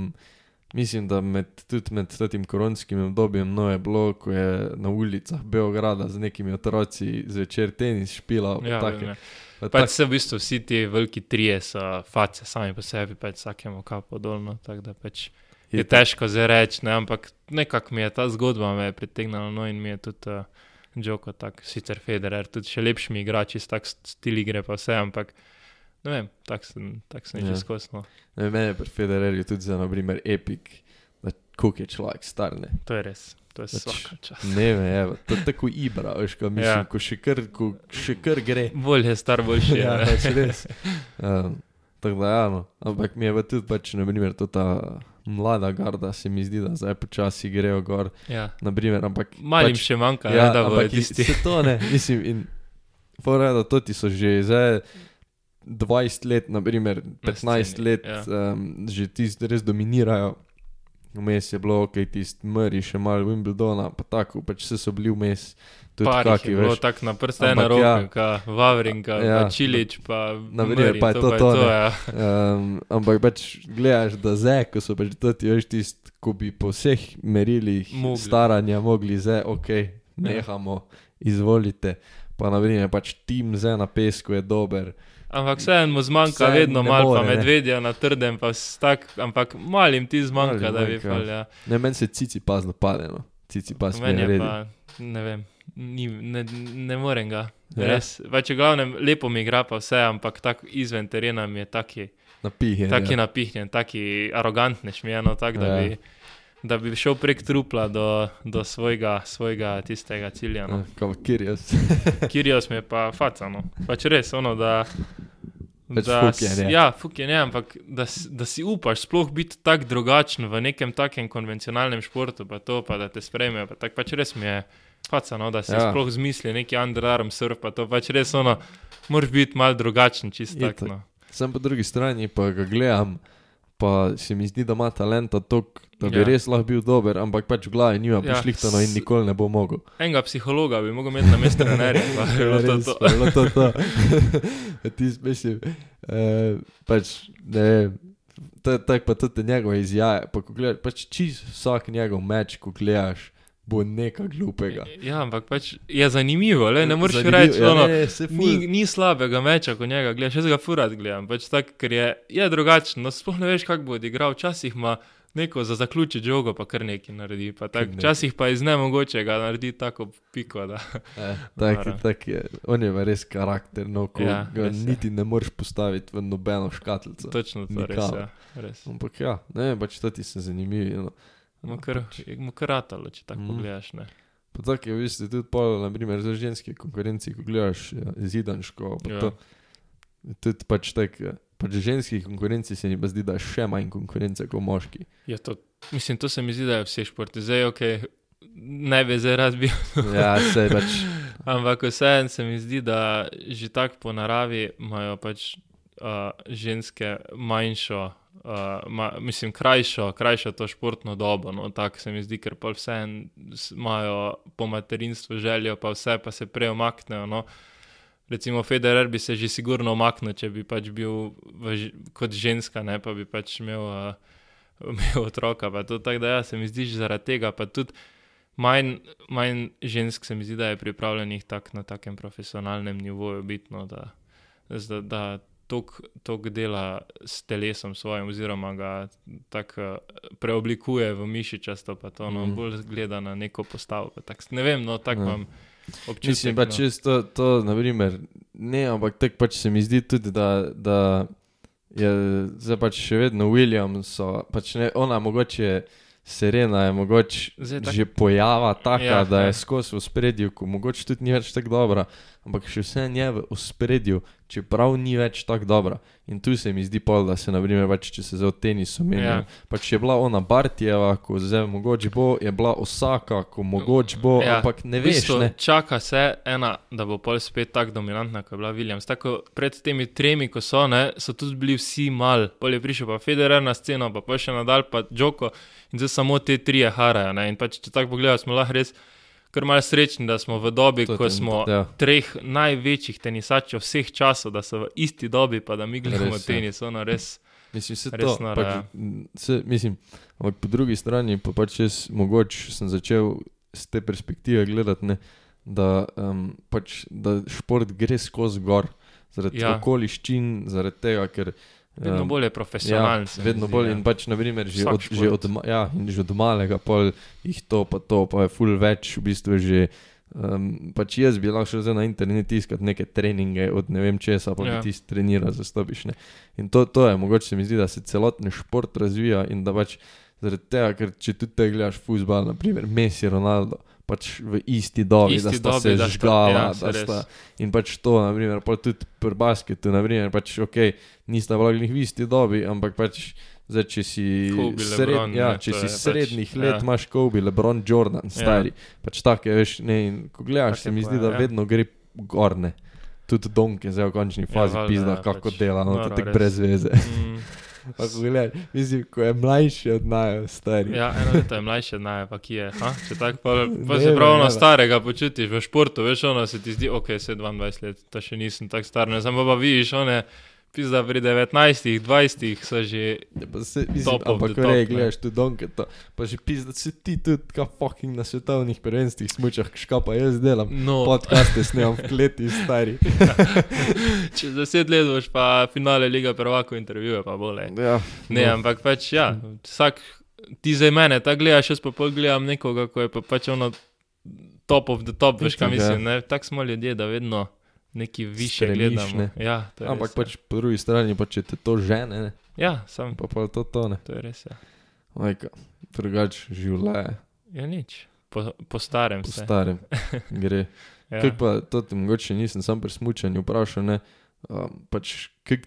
mislim, da med, tudi med tem koronskim obdobjem, no je bilo, ko je na ulicah Beograda z nekimi otroci zvečer tenis špilal, Ja, pa vem, take, ja. pa Pač tak, se v bistvu vsi ti veliki trije so face sami po sebi, pač vsakemu kapo dolno, tako da pač je tak- težko zdaj reči, ne, ampak nekako mi je ta zgodba me je pritegnila, no in mi je tudi uh, Džoko, tako sicer Federer, tudi še lepšimi igrači, tak stil igre pa vse, ampak ne vem, tako sem, tak sem Ja. že skosno. Ne, meni je pri Federerju tudi za, naprimer, epik, da koliko je človek star, ne. To je res, to je Pač čas. Ne vem, evo, to je tako ibra, veš, ko mislim, Ja. ko še kar, ko še kar gre. Bolje je star, boljši je. ja, ne. pač res. Um, (laughs) tako da, ja, no. ampak mi je pa tudi, pač, naprimer, to ta mlada garda, se mi zdi, da zdaj počasi grejo gor, ja. naprimer, ampak. Malim pač, še manjka, ja, ne, da i- tisti. Se to ne, (laughs) mislim, in fora je, da to ti so že zdaj 20 let, naprimer 15 sceni, let, ja. um, že tisti res dominirajo. Vmes je bilo, ok, tisti Murray, še malo Wimbledona, pa tako, pač vse so bili vmes. Tudi Par jih kaki, je bilo tako na prste ene Ampak roke, ja. ja. Vavrinka, Ja. ja. pa Čilič, pa Na primer, Murray, pa je to pa to, ne. ja. Um, ampak pač gledaš, da zdaj, ko so pač to ti veš tisti, ko bi po vseh merilih Mogli. staranja mogli zdaj, ok, nehamo, izvolite. Pa na primer, pač tim zdaj na pesku je dober, Ampak vseeno mu zmanjka Vseeno vedno ne malo, pa more, ne. medvedja na trdem, pa s tak, ampak malim ti zmanjka, Malim da bi fal, ja. Ne, meni se cici pazno pade, no. Cici pas Meni je je pa, ne vem, ni, ne, ne morem ga. Ja. Res, pač v glavnem lepo mi igra pa vse, ampak tak izven terena mi je taki, Napihnjen. taki ja. napihnjen, taki arogantnež mi je, no, tak, da, Ja. bi, da bi šel prek trupla do, do svojega, svojega tistega cilja. No. Ja, Kirjos. (laughs) Kirjos mi je pa facano. Pač res, ono, da. Pač da fuk je, s- ne. Ja, fuk je ne, ampak da, da si upaš sploh biti tako drugačen v nekem takem konvencionalnem športu, pa to, pa da te sprejmejo. Pa tak pač res mi je facano, da si Ja. sploh zmisli neki underarm surf, pa to pač res ono, moraš biti mal drugačen, čisto tako. No. Sem po drugi strani pa ga gledam, pa se mi zdi, da ima talenta tok, da bi Ja. res lahko bil dober, ampak pač v glavi nima Ja, pošlihtano in nikoli ne bo mogel. Enega psihologa bi mogel imeti na mestu trenerja, pa (laughs) bi bilo to to. pa je to. to. Ti mislim, eh, pač ne je tako, pa tudi njegove izjave. Pa ko gledaš, pač čist vsak njegov meč, ko gledaš, bo nekaj glupega. Ja, ampak pač je zanimivo, le, ne moreš reči, ja, saj ful- Ni, ni slabega meča, ko njega gledaš, jaz ga furat gledam, pač tak, ker je, je drugačen, no sploh ne veš, kako bo odigral, včasih ima neko za zaključiti žogo, pa kar nekaj naredi, pa tak, včasih pa iz nemogočega naredi tako piko, da (laughs) Eh, tak, Noro. tak je, on je res karakter, no, ko ja, Ja, ga res je. niti ne moreš postaviti v nobeno škatlico. točno to res, Nikakor. ja, res. Ampak ja, ne pač to ti se zanimivi. No. Mu kar, mu kar ratalo, če tako mm. pogledaš, ne. Pa tako je v bistvu tudi pol, naprimer, za ženske konkurenci, ko gledaš ja, zidanško, pa Ja. to. Tudi pač tako, pač v ženskih konkurenci se mi pa zdi, da je še manj konkurence kot moški. Je to, mislim, to se mi zdi, da je vse športi, zdaj, ok, ne bi zdaj rad bil, Ja, se pač. (laughs) Ampak vseeno se mi zdi, da že tako po naravi imajo pač uh, ženske manjšo, uh, ma, mislim, krajšo, krajšo to športno dobo. No, tako se mi zdi, ker pa vseeno imajo po materinstvu željo, pa vse pa se prej omaknejo. No. Recimo Federer bi se že sigurno omaknil, če bi pač bil v, kot ženska, ne pa bi pač imel, uh, (laughs) imel otroka. Pa to tako da ja, se mi zdi, že zaradi tega pa tudi. Manj, manj žensk se mi zdi, da je pripravljenih tak, na takem profesionalnem nivoju biti, no, da, da, da tok dela s telesom svojim, oziroma ga tako preoblikuje v mišičasto, pa to no, Mhm. bolj gleda na neko postavo. Tak, ne vem, no, tako Ja. imam občutek. Mislim pa no. čisto to, naprimer, ne, ampak tako pač se mi zdi tudi, da, da je zdaj pač še vedno Williams, pač ne, ona mogoče. Serena je mogoče tak- že pojava taka, Ja, ja, da ja. je skozi v spredju, ko mogoče tudi ni več tako dobra, ampak še vse je v spredju, čeprav ni več tako dobra. In tu se mi zdi pol, da se, naprimer, pač, če se zdaj o tenisu meni, Ja. ja. pač je bila ona Bartijeva, ko zdaj mogoče bo, je bila Osaka, ko mogoče bo, ja. ampak ne V veš, bistvu ne. Čaka se ena, da bo pol spet tako dominantna, kot je bila Williams. Tako pred temi tremi, ko so, ne, so tudi bili vsi mal. Pol je prišel pa Federer na sceno, pa, pa še nadal pa Džoko in zdaj samo te trije harajo. Ne. In pač, če tako pogledaš, smo lahko res kar malce srečni, da smo v dobi, To ko ten- smo ja. treh največjih tenisačev vseh časov, da so v isti dobi, pa da mi gledamo Res, ja. tenis, ono res. Mislim, se Res to, noro, pač, ja. se, mislim, ampak po drugi strani pa pač jaz mogoče sem začel z te perspektive gledati, ne, da, um, pač, da šport gre skozi gor, zaradi Ja. ja. okoliščin, zaradi tega, ker Vedno bolj je profesionalen. se Ja, vedno zdi, bolj ja. in pač, naprimer, že Vsak od, že, od, ja, že od malega pol jih to pa to, pa je ful več, v bistvu že. Um, pač jaz bi lahko šel na internet iskati neke treninge od ne vem česa, pa ja. Ja. ti trenira, zastopiš. Ne. In to, to je, mogoče se mi zdi, da se celoten šport razvija in da pač zaradi tega, ker če tudi te gledaš futbal, naprimer Messi, Ronaldo, pač v isti dobi, Isti da sta dobi, se da žgala, ja, da res. sta. In pač to, naprimer, pa tudi pri basketu, naprimer, pač ok, nista vlagli v isti dobi, ampak pač. Zdaj, če si, Kobe, sred, LeBron, ja, ne, če si je pač- srednjih let, ja. imaš Kobe, LeBron, Jordan, stari. Ja. Pač tako je, veš, ne, in ko gledaš, Tako se mi pa, zdi, da ja. vedno gre gorne. Tudi Donk je zdaj v končni fazi valjda, pizda, ja, kako pač dela, no, to res. brez veze. Mm. Pa ko gledaš, mislim, ko je mlajši od naju, stari. Ja, eno leto je mlajše od naje, pa ki je. Ha? Če tako pa, (laughs) pa Ne se prav na starega počutiš v športu, veš, ono se ti zdi, ok, se 22 let, to še nisem tako star, ne samo pa vidiš, one Pizda pri 19, 20 so že. Ja, pa se, mislim, of ampak rej, ne. gledaš tu Donketa, pa že pizda si ti tudi, ka fucking na svetovnih prvenstvih smučah, škapa jaz delam. No, Podcaste snemam v kleti, stari. (laughs) čez 10 let boš pa finale Liga prvako intervjuje, pa bole. Ja, Ne, no. ampak pač ja, vsak, ti za mene, ta gledaš, jaz pa pol gledam nekoga, ko je pa pač ono top of the top, veš kaj ja. mislim, ne, tak smo ljudje, da vedno neki više Stremiš, gledamo. ne. Ja, Ampak res, pač po drugi strani, pa če te to žene, ne, Ja, ja sam, pa pa to tone. to je res. Ja, Majka, drugač življenje, ja nič, po, po starem po se. starem (laughs) gre. Ja. Kaj pa, to ti mogoče nisem sam pri smučanju vprašal, ne, um, pač, kak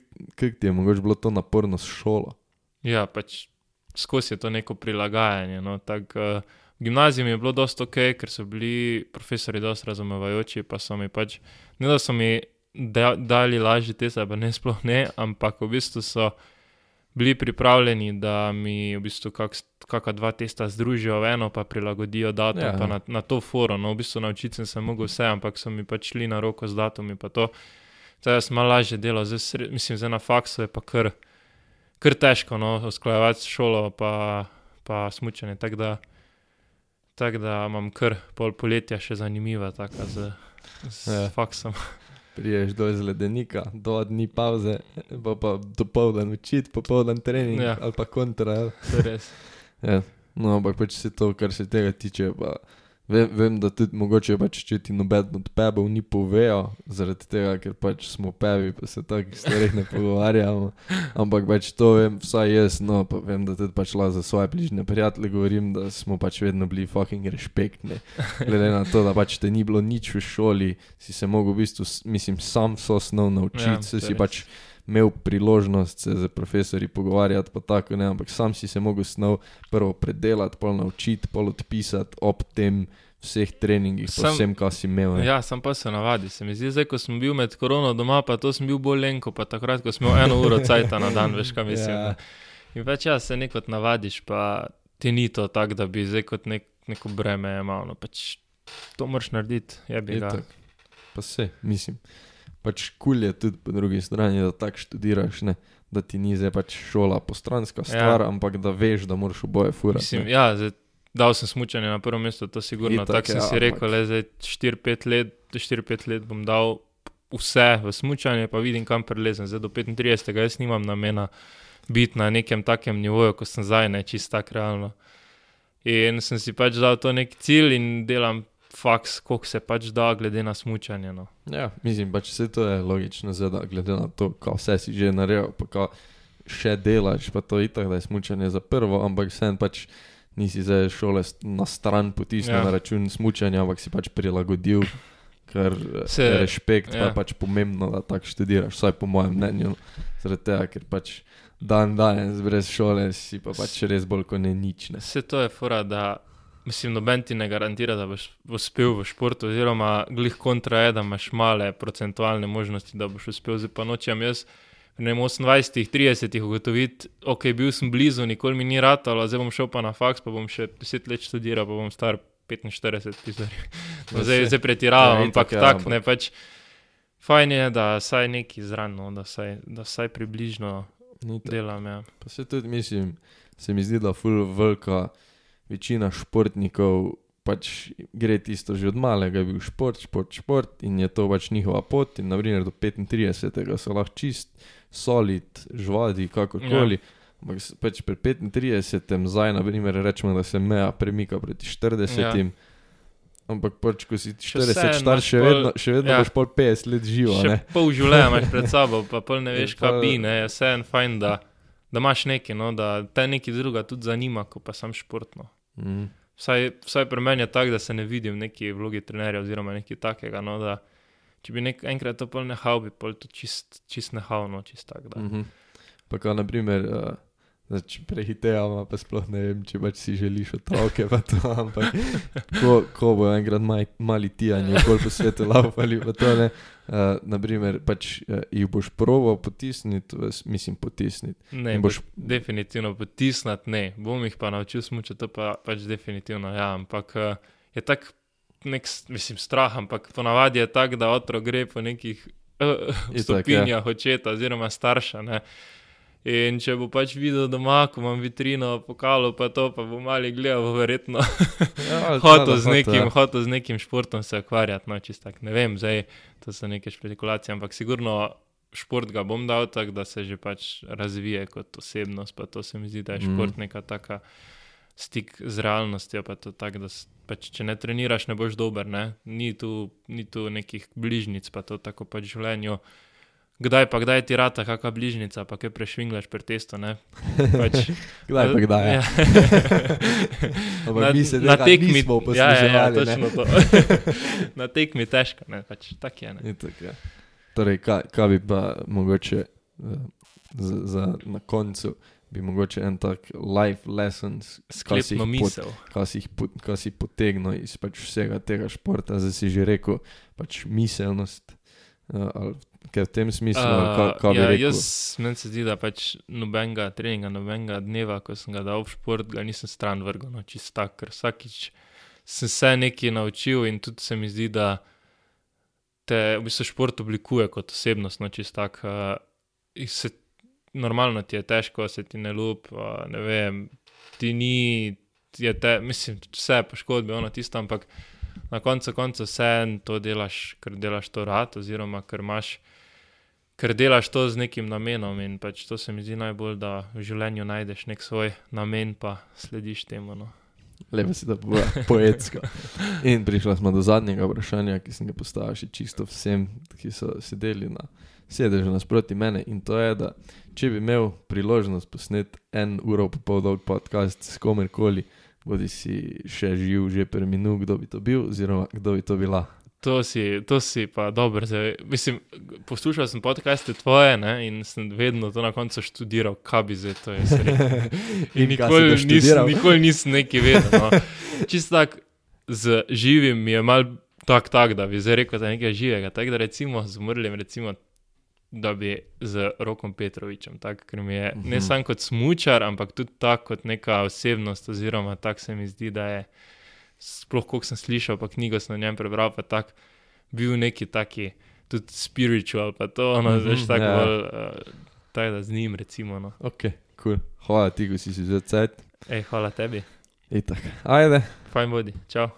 ti je mogoče bilo to naporno s šolo? Ja, pač skozi je to neko prilagajanje. No, tak, uh, v gimnaziji mi je bilo dosta ok, ker so bili profesori dosta razumevajoči, pa so mi pač, ne da so mi da, dali lažje teste, pa ne sploh ne, ampak v bistvu so bili pripravljeni, da mi v bistvu kak, kakšna dva testa združijo v eno, pa prilagodijo datum, Ja. pa na, na to foro. No, v bistvu naučiti sem se mogel vse, ampak so mi pač šli na roko z datumi, pa to. Zdaj sem malo lažje delal, zdaj, sre- mislim, zdaj na faksu je pa kar kar težko, no, usklajevati šolo pa, pa smučanje. Tako da, tak da imam kar pol poletja še zanimiva, tako z, z Ja. ja. faksom. Priješ do izledenika, dva dni pauze, pa pa dopoldan učiti, popoldan trening ja. Ja. ali pa kontra. ali- To je res. Ja. No, ampak pač se to, kar se tega tiče, pa vem, vem da tudi mogoče pač, če ti noben od pebov ni povejo, zaradi tega, ker pač smo pevi, pa se takih stvareh ne pogovarjamo. Ampak pač to vem, vsaj jaz, no, pa vem, da tudi pač lahko za svoje bližnje prijatelje govorim, da smo pač vedno bili fucking respektni. Glede na to, da pač te ni bilo nič v šoli, si se mogel v bistvu, mislim, sam so osnov naučiti, Ja, si res. Imel priložnost se z profesori pogovarjati, pa tako ne, ampak sam si se mogel snov prvo predelati, pol naučiti, pol odpisati ob tem vseh treningih, Sam- vsem, kar si imel. ne. Ja, sam pa se navadi. Se mi zdi, zdaj, ko sem bil med korono doma, pa to sem bil bolj lenko, pa takrat, ko sem imel eno uro cajta na dan, veš kaj mislim. Ja. Ja. In več ja, se nekot navadiš, pa ti ni to tako, da bi zdaj kot nek, neko breme imel. No, pač to moraš narediti, je bi ga. Itak. Pa se, mislim. Pač kul je tudi po drugi strani, da tako študiraš, ne? da ti ni zdaj pač šola postranska stvar, ja. ampak da veš, da moraš oboje furati. Mislim, ne. ja, zdaj, dal sem smučanje na prvo mesto, to sigurno. Tako sem ja, si rekel, le zdaj 4-5 let, 4-5 let bom dal vse v smučanje, pa vidim, kam prelezem. Zdaj do 35. jaz nimam namena biti na nekem takem nivoju, kot sem zdaj, ne čist tak realno. In sem si pač dal to nek cilj in delam faks, koliko se pač da, glede na smučanje. No. Ja, mislim, pač vse to je logično, zdaj, da glede na to, kaj vse si že naredil, pa kaj še delaš, pa to je itak, da je smučanje za prvo, ampak vsem pač nisi zdaj šole na stran potisnil ja. Ja. na račun smučanja, ampak si pač prilagodil, ker se, Se- je respekt, ja. pa ja. je pač pomembno, da tako študiraš, vsaj po mojem mnenju. Zaradi tega, ker pač dan danes brez šole si pa pač res bolj kot ne nič. Ne. Vse to je fora, da mislim, noben ti ne garantira, da boš uspel v športu, oziroma glih kontra je, da imaš male procentualne možnosti, da boš uspel. Zdaj pa nočem jaz. Ne, 28, 30 ugotoviti, ok, bil sem blizu, nikoli mi ni ratalo, zdaj bom šel pa na faks, pa bom še 10 let študiral, pa bom star 45, pizar. Ja, No, zdaj zdaj pretiravam, Ja, ampak ja, tak ampak- ne pač. Fajn je, da saj neki zran, no, da saj, da saj približno tako. delam. Ja. Pa se tudi mislim, se mi zdi, da ful velika večina športnikov pač gre tisto že od malega, je bil šport, šport, šport in je to pač njihova pot in naprimer do 35. so lahko čist, solid, žvadi, kakorkoli. Ja. Ampak pač pri 35. zdaj, naprimer, rečemo, da se meja premika proti 40. Ja. Ampak pač, ko si Še 40 vseeno star, še pol- vedno, še vedno ja. boš pol 50 let živo, Še ne? pol življenja imaš pred (laughs) sabo, pa pol ne veš, kaj bi, ne, vse en fajn, da, da imaš nekaj, no, da te nekaj druga tudi zanima, kot pa sam športno. Mm. Vsaj, vsaj pri meni je tako, da se ne vidim v neki vlogi trenerja oziroma nekaj takega, no, da če bi nek, enkrat to pol nehal, bi pol to čist, čist nehal, no, čist tak, da. Mm -hmm. Pa naprimer, uh, zdaj, če prehitevamo, pa sploh ne vem, če pač si želiš otroke, pa to, ampak ko, ko bo enkrat maj, mali tijani, okoli po svetu laufali, pa to ne. Uh, naprimer, pač uh, jih boš proval potisniti, mislim potisniti. Ne, In boš boš- definitivno potisnati, ne, bom jih pa naučil smučati, to pa pač definitivno, ja, ampak uh, je tak nek, mislim, strah, ampak ponavadi je tako, da otrok gre po nekih uh, stopinjah očeta oziroma starša. Ne. In če bo pač videl doma, ko imam vitrino, pokalo, pa to, pa bo mali gledal, verjetno (laughs) Ja, hotel z, nekim- hotel z nekim športom se ukvarjati. No, čist tak, ne vem, zdaj to so neke špekulacije, ampak sigurno šport ga bom dal tako, da se že pač razvije kot osebnost. Pa to se mi zdi, da je Mhm. šport neka taka stik z realnostjo. Pa to tak, da pač, če ne treniraš, ne boš dober. Ne? Ni, tu, ni tu nekih bližnjic, pa to tako pač življenju. Kdaj pa kdaj ti rata, kakšna bližnjica, pa kaj prešvinglaš pri testu. Pač, (laughs) Kdaj pa kdaj? Ja. Ja. (laughs) Ampak mi se na tekmi nismo ja, ja, ja, ne. točno to. (laughs) na tekmi težko, ne, pač tak je. Ne. Itak, ja. Torej, kaj, kaj bi pa mogoče uh, za, za na koncu, bi mogoče en tak life lessons, kaj si pot- kaj si, pot- kaj si potegnil iz pač vsega tega športa, zdaj si že rekel, pač miselnost. Uh, ali kaj v tem smislu, uh, kaj bi ja, rekel? jaz, meni se zdi, da pač nobenega treninga, nobenega dneva, ko sem ga dal v šport, ga nisem stran vrgel, no, čist tak, ker vsakič sem se nekaj naučil in tudi se mi zdi, da te v bistvu šport oblikuje kot osebnost, no, čist tak. Uh, se, normalno ti je težko, se ti ne lup, uh, ne vem, ti ni, ti je te, mislim, vse poškodbe, ono tisto, ampak na koncu konca vse to delaš, ker delaš to rad, oziroma ker imaš ker delaš to z nekim namenom in pač to se mi zdi najbolj, da v življenju najdeš nek svoj namen, pa slediš temu. No. Lepo si da bo poetsko. In prišla smo do zadnjega vprašanja, ki sem ga postavil še čisto vsem, ki so sedeli na sedežu nasproti mene. In to je, da če bi imel priložnost posneti en uro pa pol dolg podcast s komerkoli, bodi si še živ, že preminul, kdo bi to bil, oziroma kdo bi to bila. To si, to si pa dobro. zdaj- Mislim, poslušal sem podcaste tvoje ne, in sem vedno to na koncu študiral, kaj bi zdaj to jaz rekel. (laughs) In In nikoli nisem, nikoli nisem nekaj vedel. No. (laughs) Čisto tako z živim je mal tak, tak, da bi zdaj rekel, je nekaj živega. Tako da recimo z umrlim, recimo, da bi z Rokom Petrovičem, tak, ker mi je ne Mhm. samo kot smučar, ampak tudi tako kot neka osebnost, oziroma tako se mi zdi, da je. Sploh, koliko sem slišal, pa knjigo sem o njem prebral, pa tak, bil neki taki, tudi spiritual, pa to, ono, Mhm, mm -hmm, veš, tako ja. bolj, uh, tako da z njim, recimo. No. Ok, cool. Hvala ti, ko si si vzel cajt. Ej, hvala tebi, Itak. Ajde. fajn bodi, čau.